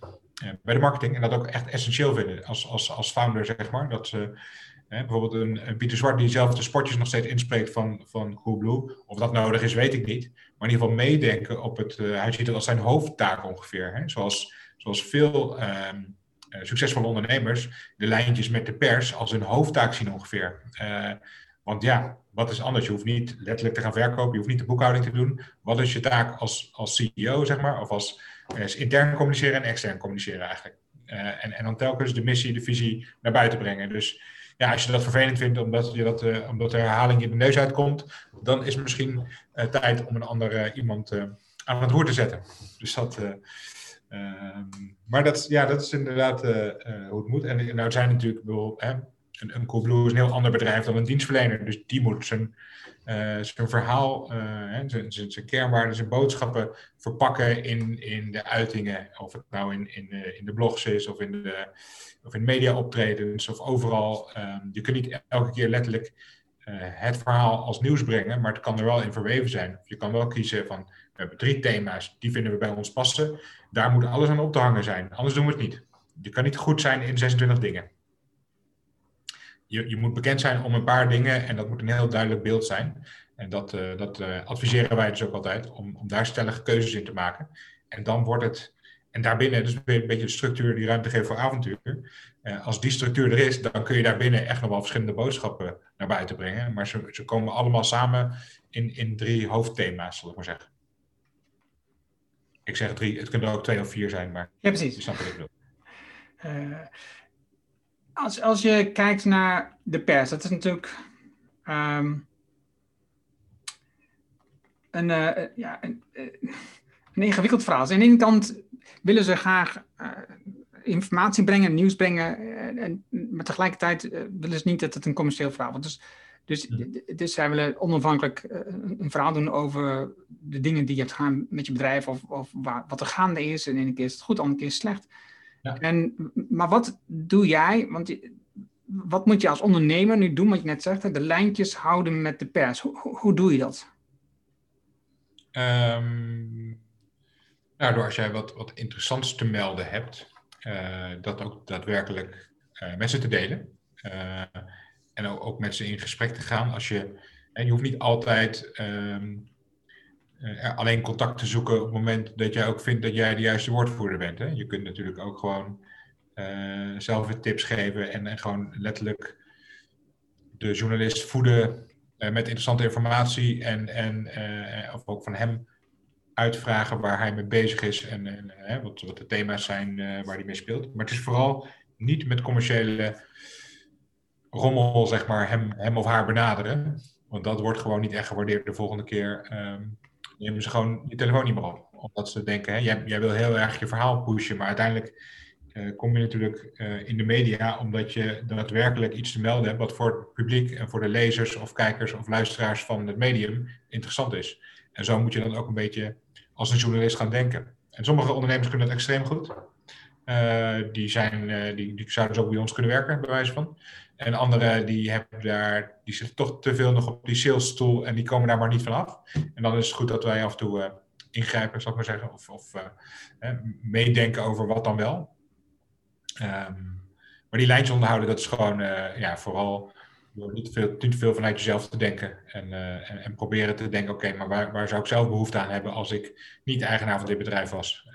bij de marketing en dat ook echt essentieel vinden als, als, als founder, zeg maar. Dat bijvoorbeeld een, een, Pieter Zwart die zelf de spotjes nog steeds inspreekt van, van Coolblue. Of dat nodig is, weet ik niet. Maar in ieder geval meedenken op het, uh, hij ziet als zijn hoofdtaak ongeveer. Hè? Zoals, zoals veel ehm, eh, succesvolle ondernemers de lijntjes met de pers als hun hoofdtaak zien ongeveer. Uh, want ja, wat is anders? Je hoeft niet letterlijk te gaan verkopen, je hoeft niet de boekhouding te doen. Wat is je taak als, als CEO, zeg maar, of als is intern communiceren en extern communiceren eigenlijk. Uh, en, en dan telkens de missie, de visie naar buiten brengen. Dus ja, als je dat vervelend vindt omdat, je dat, uh, omdat de herhaling in de neus uitkomt, dan is het misschien uh, tijd om een ander iemand aan het roer te zetten. Dus dat. Ehm, maar dat, ja, dat is inderdaad hoe het moet. En nou zijn natuurlijk bijvoorbeeld, een, Coolblue is een heel ander bedrijf dan een dienstverlener. Dus die moet zijn uh, zijn verhaal, uh, zijn, kernwaarden, zijn boodschappen verpakken in, in de uitingen. Of het nou in, in, de, in de blogs is of in, de, of in media optredens of overal. Um, je kunt niet elke keer letterlijk het verhaal als nieuws brengen, maar het kan er wel in verweven zijn. Je kan wel kiezen van, we hebben drie thema's, die vinden we bij ons passen. Daar moet alles aan op te hangen zijn, anders doen we het niet. Je kan niet goed zijn in 26 dingen je, je moet bekend zijn om een paar dingen en dat moet een heel duidelijk beeld zijn. En dat, uh, dat uh, adviseren wij dus ook altijd, om, om daar stellige keuzes in te maken. En dan wordt het, en daarbinnen, dus een beetje de structuur die ruimte geeft voor avontuur. Uh, als die structuur er is, dan kun je daarbinnen echt nog wel verschillende boodschappen naar buiten brengen. Maar ze, ze komen allemaal samen in, in drie hoofdthema's, zal ik maar zeggen. Ik zeg drie, het kunnen er ook twee of vier zijn, maar ja, precies. je snapt wat ik bedoel. Als, als je kijkt naar de pers, dat is natuurlijk um, een, uh, ja, een, uh, een, ingewikkeld verhaal. Dus aan de ene kant willen ze graag uh, informatie brengen, nieuws brengen, en, maar tegelijkertijd willen ze niet dat het een commercieel verhaal wordt. Dus, dus, dus zij willen onafhankelijk een verhaal doen over de dingen die je hebt gaan met je bedrijf of, of waar, wat er gaande is. En ene keer is het goed, andere keer is het slecht. Ja. En, maar wat doe jij? Want wat moet je als ondernemer nu doen, wat je net zegt, de lijntjes houden met de pers. Hoe, hoe doe je dat? Um, nou, door als jij wat, wat interessants te melden hebt, uh, dat ook daadwerkelijk uh, met ze te delen. Uh, en ook, ook, met ze in gesprek te gaan. Als je, en je hoeft niet altijd um, uh, alleen contact te zoeken op het moment dat jij ook vindt dat jij de juiste woordvoerder bent. Hè? Je kunt natuurlijk ook gewoon uh, zelf tips geven en, en, gewoon letterlijk de journalist voeden met interessante informatie en, en of ook van hem uitvragen waar hij mee bezig is en, en wat, wat, de thema's zijn waar hij mee speelt. Maar het is vooral niet met commerciële rommel, zeg maar, hem, hem of haar benaderen. Want dat wordt gewoon niet echt gewaardeerd de volgende keer. Um, nemen ze gewoon je telefoon niet meer op. Omdat ze denken, hè, jij, jij wil heel erg je verhaal pushen, maar uiteindelijk uh, kom je natuurlijk uh, in de media omdat je daadwerkelijk iets te melden hebt wat voor het publiek en voor de lezers of kijkers of luisteraars van het medium interessant is. En zo moet je dan ook een beetje als een journalist gaan denken. En sommige ondernemers kunnen dat extreem goed. Uh, die, zijn, die, die zouden zo bij ons kunnen werken, bij wijze van. En anderen die hebben daar, die zitten toch te veel nog op die salesstoel en die komen daar maar niet van af. En dan is het goed dat wij af en toe uh, ingrijpen, zal ik maar zeggen, of, of uh, meedenken over wat dan wel. Um, maar die lijntjes onderhouden, dat is gewoon uh, ja, vooral door niet te, veel, niet te veel vanuit jezelf te denken. En, en, en, proberen te denken, oké, maar waar, waar zou ik zelf behoefte aan hebben als ik niet eigenaar van dit bedrijf was?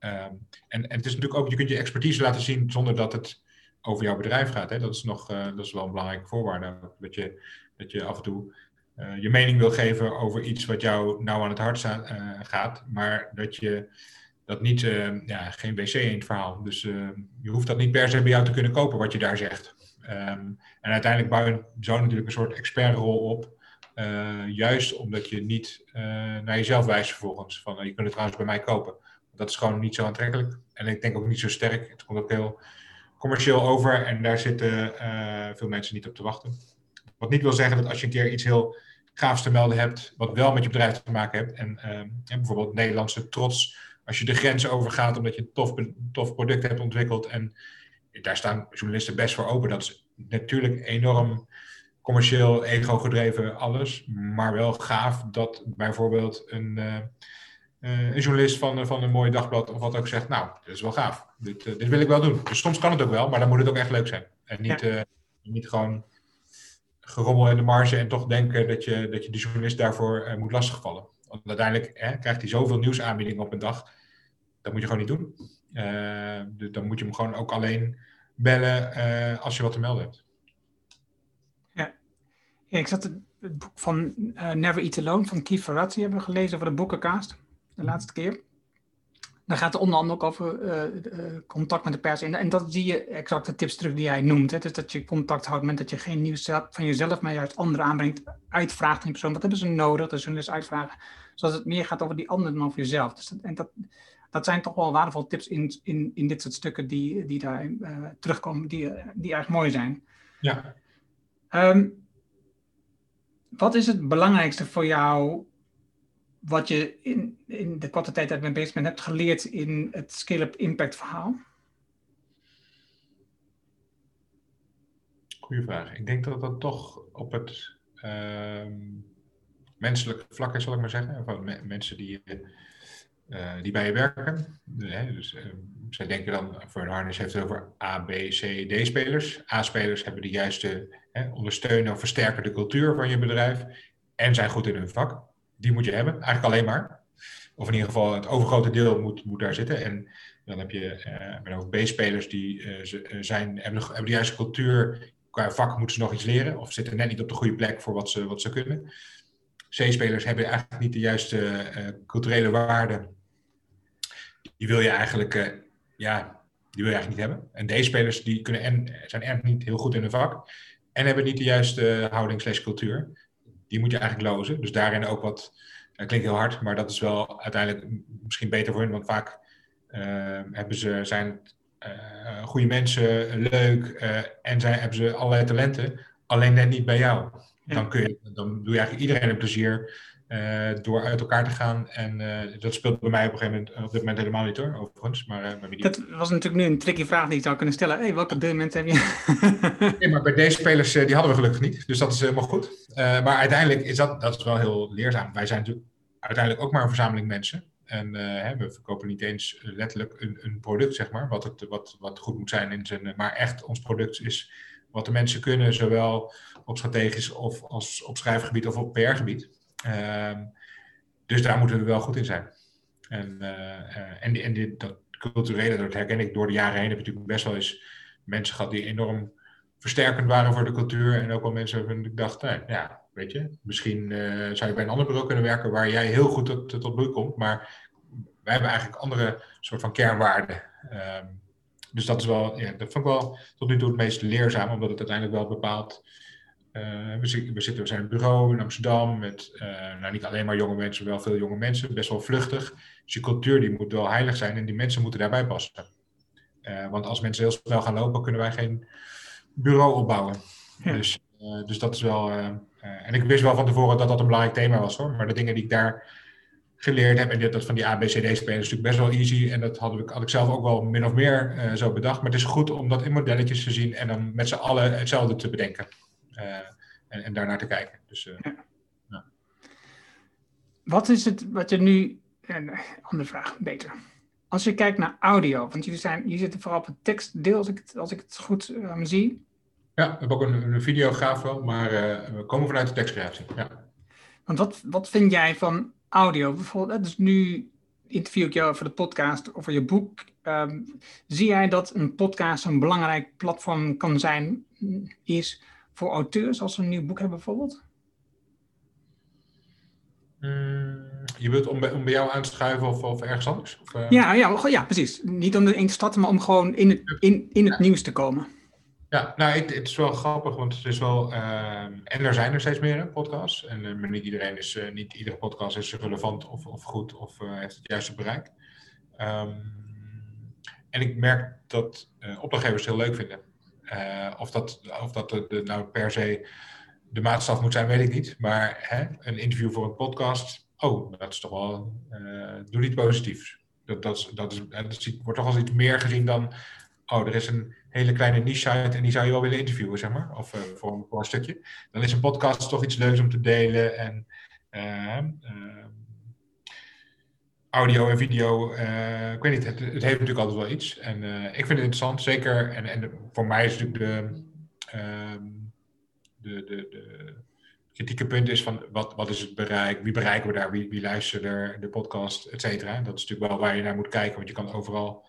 Um, en, en het is natuurlijk ook, je kunt je expertise laten zien zonder dat het over jouw bedrijf gaat. Hè? Dat is nog uh, dat is wel een belangrijke voorwaarde. Dat je, dat je af en toe uh, je mening wil geven over iets wat jou nou aan het hart uh, gaat, maar dat je dat niet, ja, geen wc in het verhaal. Dus je hoeft dat niet per se bij jou te kunnen kopen wat je daar zegt. Um, en uiteindelijk bouw je zo natuurlijk een soort expertrol op. juist omdat je niet naar jezelf wijst vervolgens. Van je kunt het trouwens bij mij kopen. Dat is gewoon niet zo aantrekkelijk. En ik denk ook niet zo sterk. Het komt ook heel commercieel over en daar zitten uh, veel mensen niet op te wachten. Wat niet wil zeggen dat als je een keer iets heel gaafs te melden hebt, wat wel met je bedrijf te maken hebt, en, en bijvoorbeeld Nederlandse trots, als je de grens overgaat omdat je een tof, tof product hebt ontwikkeld en daar staan journalisten best voor open. Dat is natuurlijk enorm commercieel, ego-gedreven alles, maar wel gaaf dat bijvoorbeeld een, uh, een journalist van, van een mooi dagblad of wat ook zegt, nou, dat is wel gaaf dit, uh, dit wil ik wel doen. Dus soms kan het ook wel, maar dan moet het ook echt leuk zijn. En niet, ja. niet gewoon gerommel in de marge en toch denken dat je, dat je de journalist daarvoor moet lastigvallen. Want uiteindelijk hè, krijgt hij zoveel nieuwsaanbiedingen op een dag. Dat moet je gewoon niet doen. dus dan moet je hem gewoon ook alleen bellen als je wat te melden hebt. Ja, ja ik zat het, boek van Never Eat Alone van Keith Ferrazzi hebben gelezen voor de boekenkaast. De laatste keer. Dan gaat het onder andere ook over uh, contact met de pers. En, en dat zie je exact de tips terug die jij noemt. Hè? Dus dat je contact houdt met dat je geen nieuws van jezelf, maar juist anderen aanbrengt. Uitvraagt aan die persoon. Wat hebben ze nodig? Dus hun dus uitvragen. Zodat het meer gaat over die anderen dan over jezelf. Dus dat, en dat, dat zijn toch wel waardevolle tips in, in, in dit soort stukken die, die daar uh, terugkomen. Die, die erg mooi zijn. Ja. Um, wat is het belangrijkste voor jou wat je in, in de korte tijd dat ik ben bezig ben hebt geleerd in het scale-up impact verhaal? Goeie vraag. Ik denk dat dat toch op het uh, menselijke vlak is, zal ik maar zeggen. Van me mensen die, uh, die bij je werken. Dus uh, zij denken dan, voor een harness heeft het over A, B, C, D-spelers. A-spelers hebben de juiste, ondersteunen of versterken de cultuur van je bedrijf en zijn goed in hun vak die moet je hebben, eigenlijk alleen maar. Of in ieder geval het overgrote deel moet, moet daar zitten. En dan heb je uh, ook B-spelers die uh, zijn, hebben, hebben de juiste cultuur. Qua vak moeten ze nog iets leren of zitten net niet op de goede plek voor wat ze, wat ze kunnen. C-spelers hebben eigenlijk niet de juiste culturele waarden. Die wil je eigenlijk, ja, die wil je eigenlijk niet hebben. En D-spelers die kunnen en, zijn echt niet heel goed in hun vak en hebben niet de juiste houding slash cultuur die moet je eigenlijk lozen. Dus daarin ook wat, dat klinkt heel hard, maar dat is wel uiteindelijk misschien beter voor hen, want vaak uh, hebben ze, zijn uh, goede mensen, leuk uh, en zijn, hebben ze allerlei talenten, alleen net niet bij jou. Dan, kun je, dan doe je eigenlijk iedereen een plezier door uit elkaar te gaan. En uh, dat speelt bij mij op een gegeven moment, op dit moment helemaal niet hoor, overigens. Maar, die... Dat was natuurlijk nu een tricky vraag die ik zou kunnen stellen. Hey, welke deelmomenten heb je? nee, maar bij deze spelers, die hadden we gelukkig niet. Dus dat is helemaal goed. maar uiteindelijk is dat, dat is wel heel leerzaam. Wij zijn natuurlijk uiteindelijk ook maar een verzameling mensen. En hè, we verkopen niet eens letterlijk een, een, product, zeg maar, wat, het, wat, wat goed moet zijn in zijn. Maar echt, ons product is wat de mensen kunnen, zowel op strategisch of als op schrijfgebied of op PR-gebied. Ehm, dus daar moeten we wel goed in zijn. En, uh, en, en dit, dat culturele, dat herken ik door de jaren heen, heb je natuurlijk best wel eens mensen gehad die enorm versterkend waren voor de cultuur. En ook wel mensen waarvan ik dacht, nou, ja, weet je, misschien uh, zou je bij een ander bureau kunnen werken waar jij heel goed tot, tot bloei komt. Maar wij hebben eigenlijk andere soort van kernwaarden. Um, dus dat is wel, ja, dat vond ik wel tot nu toe het meest leerzaam, omdat het uiteindelijk wel bepaalt we, we, zitten, zijn een bureau in Amsterdam met nou, niet alleen maar jonge mensen, wel veel jonge mensen, best wel vluchtig. Dus je cultuur die moet wel heilig zijn en die mensen moeten daarbij passen. want als mensen heel snel gaan lopen, kunnen wij geen bureau opbouwen. Dus, dus dat is wel. en ik wist wel van tevoren dat dat een belangrijk thema was hoor. Maar de dingen die ik daar geleerd heb. En dat van die ABCD-spelen is natuurlijk best wel easy. En dat had ik, had ik zelf ook wel min of meer zo bedacht. Maar het is goed om dat in modelletjes te zien en dan met z'n allen hetzelfde te bedenken. Uh, en, en daarnaar te kijken. Dus, ja. Ja. Wat is het wat je nu. Een andere vraag, beter. Als je kijkt naar audio, want jullie, zijn, jullie zitten vooral op het tekstdeel, als ik het, als ik het goed zie. Ja, we hebben ook een, een videograaf wel, maar we komen vanuit de tekstcreatie. Ja. Want wat, wat vind jij van audio. Bijvoorbeeld, dus nu interview ik jou voor de podcast over je boek. Ehm, zie jij dat een podcast een belangrijk platform kan zijn, is voor auteurs als ze een nieuw boek hebben bijvoorbeeld? Mm, je wilt om bij, om bij jou aan te schuiven of, of ergens anders? Of, uh... ja, ja, ja, precies. Niet om erin te starten, maar om gewoon in het, in, in het nieuws te komen. Ja, nou, het, het, is wel grappig, want het is wel. Uh, en er zijn er steeds meer podcasts. En, uh, maar niet iedereen is, uh, niet iedere podcast is relevant of, of goed of heeft het juiste bereik. Um, en ik merk dat opdrachtgevers het heel leuk vinden. Of dat, of dat de, nou per se de maatstaf moet zijn, weet ik niet. Maar hè, een interview voor een podcast, oh, dat is toch wel. doe niet positief. Dat, dat, dat, is, dat wordt toch als iets meer gezien dan. Oh, er is een hele kleine niche uit en die zou je wel willen interviewen, zeg maar, of uh, voor, een, voor, een, stukje, dan is een podcast toch iets leuks om te delen. En uh, uh, audio en video, ik weet niet, het, heeft natuurlijk altijd wel iets. En ik vind het interessant, zeker. En, en voor mij is natuurlijk de, ehm, de, de, de kritieke punt is van wat, wat is het bereik, wie bereiken we daar, wie, wie luistert er, de podcast, et cetera. Dat is natuurlijk wel waar je naar moet kijken, want je kan overal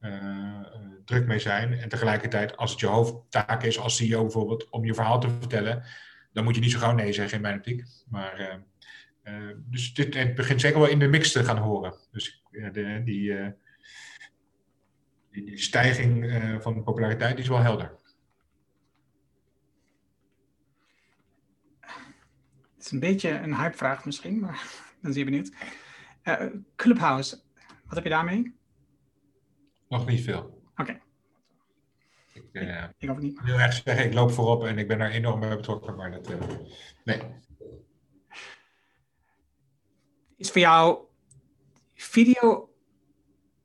uh, druk mee zijn. En tegelijkertijd, als het je hoofdtaak is als CEO bijvoorbeeld, om je verhaal te vertellen, dan moet je niet zo gauw nee zeggen in mijn optiek. Maar, uh, dus dit, het begint zeker wel in de mix te gaan horen. Dus de, die, die, die, stijging van populariteit is wel helder. Het is een beetje een hypevraag misschien, maar ik ben zeer benieuwd. Clubhouse, wat heb je daarmee? Nog niet veel. Oké. Ik, uh, ik, ik niet. heel erg zeggen, ik loop voorop en ik ben daar enorm bij betrokken, maar dat, nee. Is voor jou video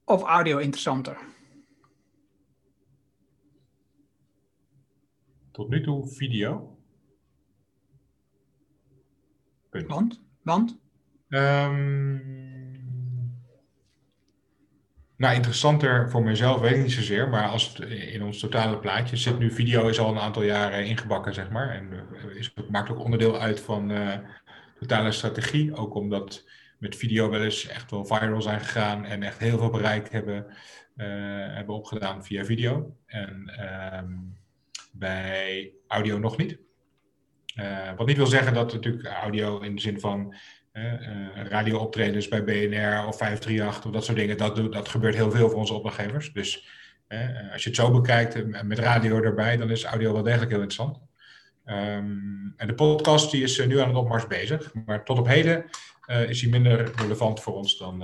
of audio interessanter? Tot nu toe video. Punt. Want? Want? Um, nou, interessanter voor mezelf weet ik niet zozeer, maar als het in ons totale plaatje zit nu, video is al een aantal jaren ingebakken, zeg maar. En eh, is, maakt ook onderdeel uit van uh, totale strategie. Ook omdat met video wel eens echt wel viral zijn gegaan en echt heel veel bereik hebben, uh, hebben opgedaan via video. En um, bij audio nog niet. Uh, wat niet wil zeggen dat natuurlijk audio in de zin van uh, radiooptredens bij BNR of 538 of dat soort dingen. Dat, dat gebeurt heel veel voor onze opdrachtgevers. Dus als je het zo bekijkt met radio erbij, dan is audio wel degelijk heel interessant. Um, en de podcast die is nu aan het opmars bezig. Maar tot op heden uh, is hij minder relevant voor ons dan,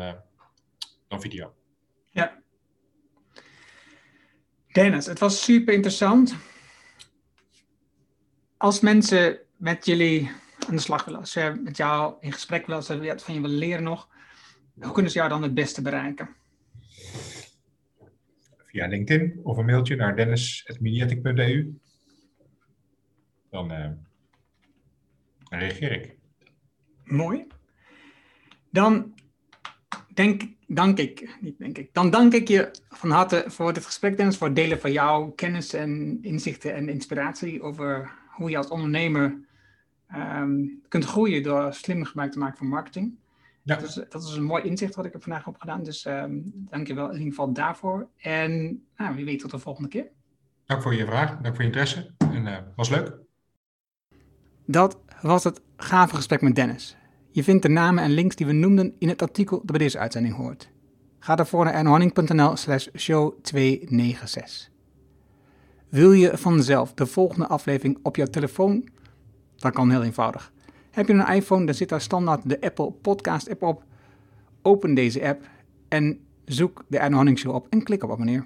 dan video. Ja. Dennis, het was super interessant. Als mensen met jullie aan de slag willen, als ze met jou in gesprek willen, als ze van je willen leren nog, hoe kunnen ze jou dan het beste bereiken? Via LinkedIn of een mailtje naar dennis.mediatic.eu. Dan, uh, dan reageer ik. Mooi. Dan denk, dank ik, niet denk ik, dan dank ik je van harte voor dit gesprek, Dennis, voor het delen van jouw kennis en inzichten en inspiratie over hoe je als ondernemer um, kunt groeien door slim gebruik te maken van marketing. Ja. Dat, is, dat is een mooi inzicht wat ik er vandaag heb gedaan. Dus um, dank je wel in ieder geval daarvoor. En nou, wie weet tot de volgende keer. Dank voor je vraag, dank voor je interesse. En uh, was leuk. Dat was het gave gesprek met Dennis. Je vindt de namen en links die we noemden in het artikel dat bij deze uitzending hoort. Ga daarvoor naar ernhorning.nl slash show 296. Wil je vanzelf de volgende aflevering op jouw telefoon Dat kan heel eenvoudig. Heb je een iPhone, dan zit daar standaard de Apple Podcast app op. Open deze app en zoek de Erno Hanning Show op en klik op abonneer.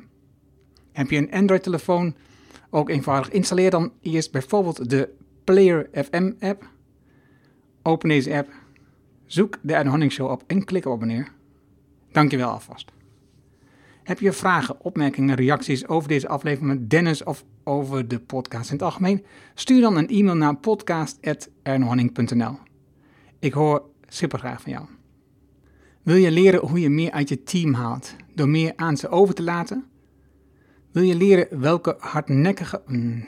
Heb je een Android-telefoon, ook eenvoudig. Installeer dan eerst bijvoorbeeld de Player FM app. Open deze app, zoek de Erno Hanning Show op en klik op abonneer. Dankjewel alvast. Heb je vragen, opmerkingen, reacties over deze aflevering met Dennis of over de podcast in het algemeen? Stuur dan een e-mail naar podcast.ernohanning.nl. Ik hoor super graag van jou. Wil je leren hoe je meer uit je team haalt door meer aan ze over te laten? Wil je leren welke hardnekkige. Mm.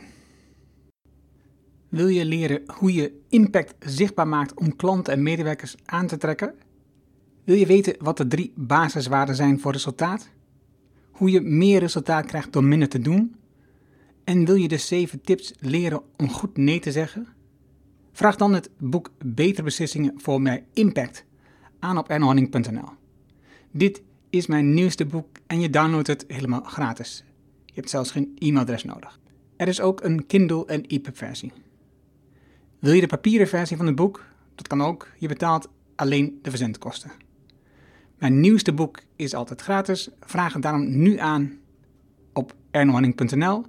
Wil je leren hoe je impact zichtbaar maakt om klanten en medewerkers aan te trekken? Wil je weten wat de drie basiswaarden zijn voor resultaat? Hoe je meer resultaat krijgt door minder te doen? En wil je de zeven tips leren om goed nee te zeggen? Vraag dan het boek Betere Beslissingen voor meer impact aan op ernohanning.nl. Dit is mijn nieuwste boek en je downloadt het helemaal gratis. Je hebt zelfs geen e-mailadres nodig. Er is ook een Kindle en EPUB versie. Wil je de papieren versie van het boek? Dat kan ook. Je betaalt alleen de verzendkosten. Mijn nieuwste boek is altijd gratis. Vraag het daarom nu aan op ernohanning.nl.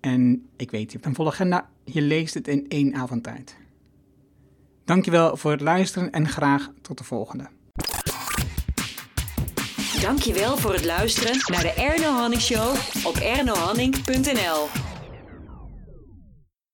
En ik weet, je hebt een volle agenda. Je leest het in één avond tijd. Dankjewel voor het luisteren en graag tot de volgende. Dankjewel voor het luisteren naar de Erno Hanning Show op ernohanning.nl.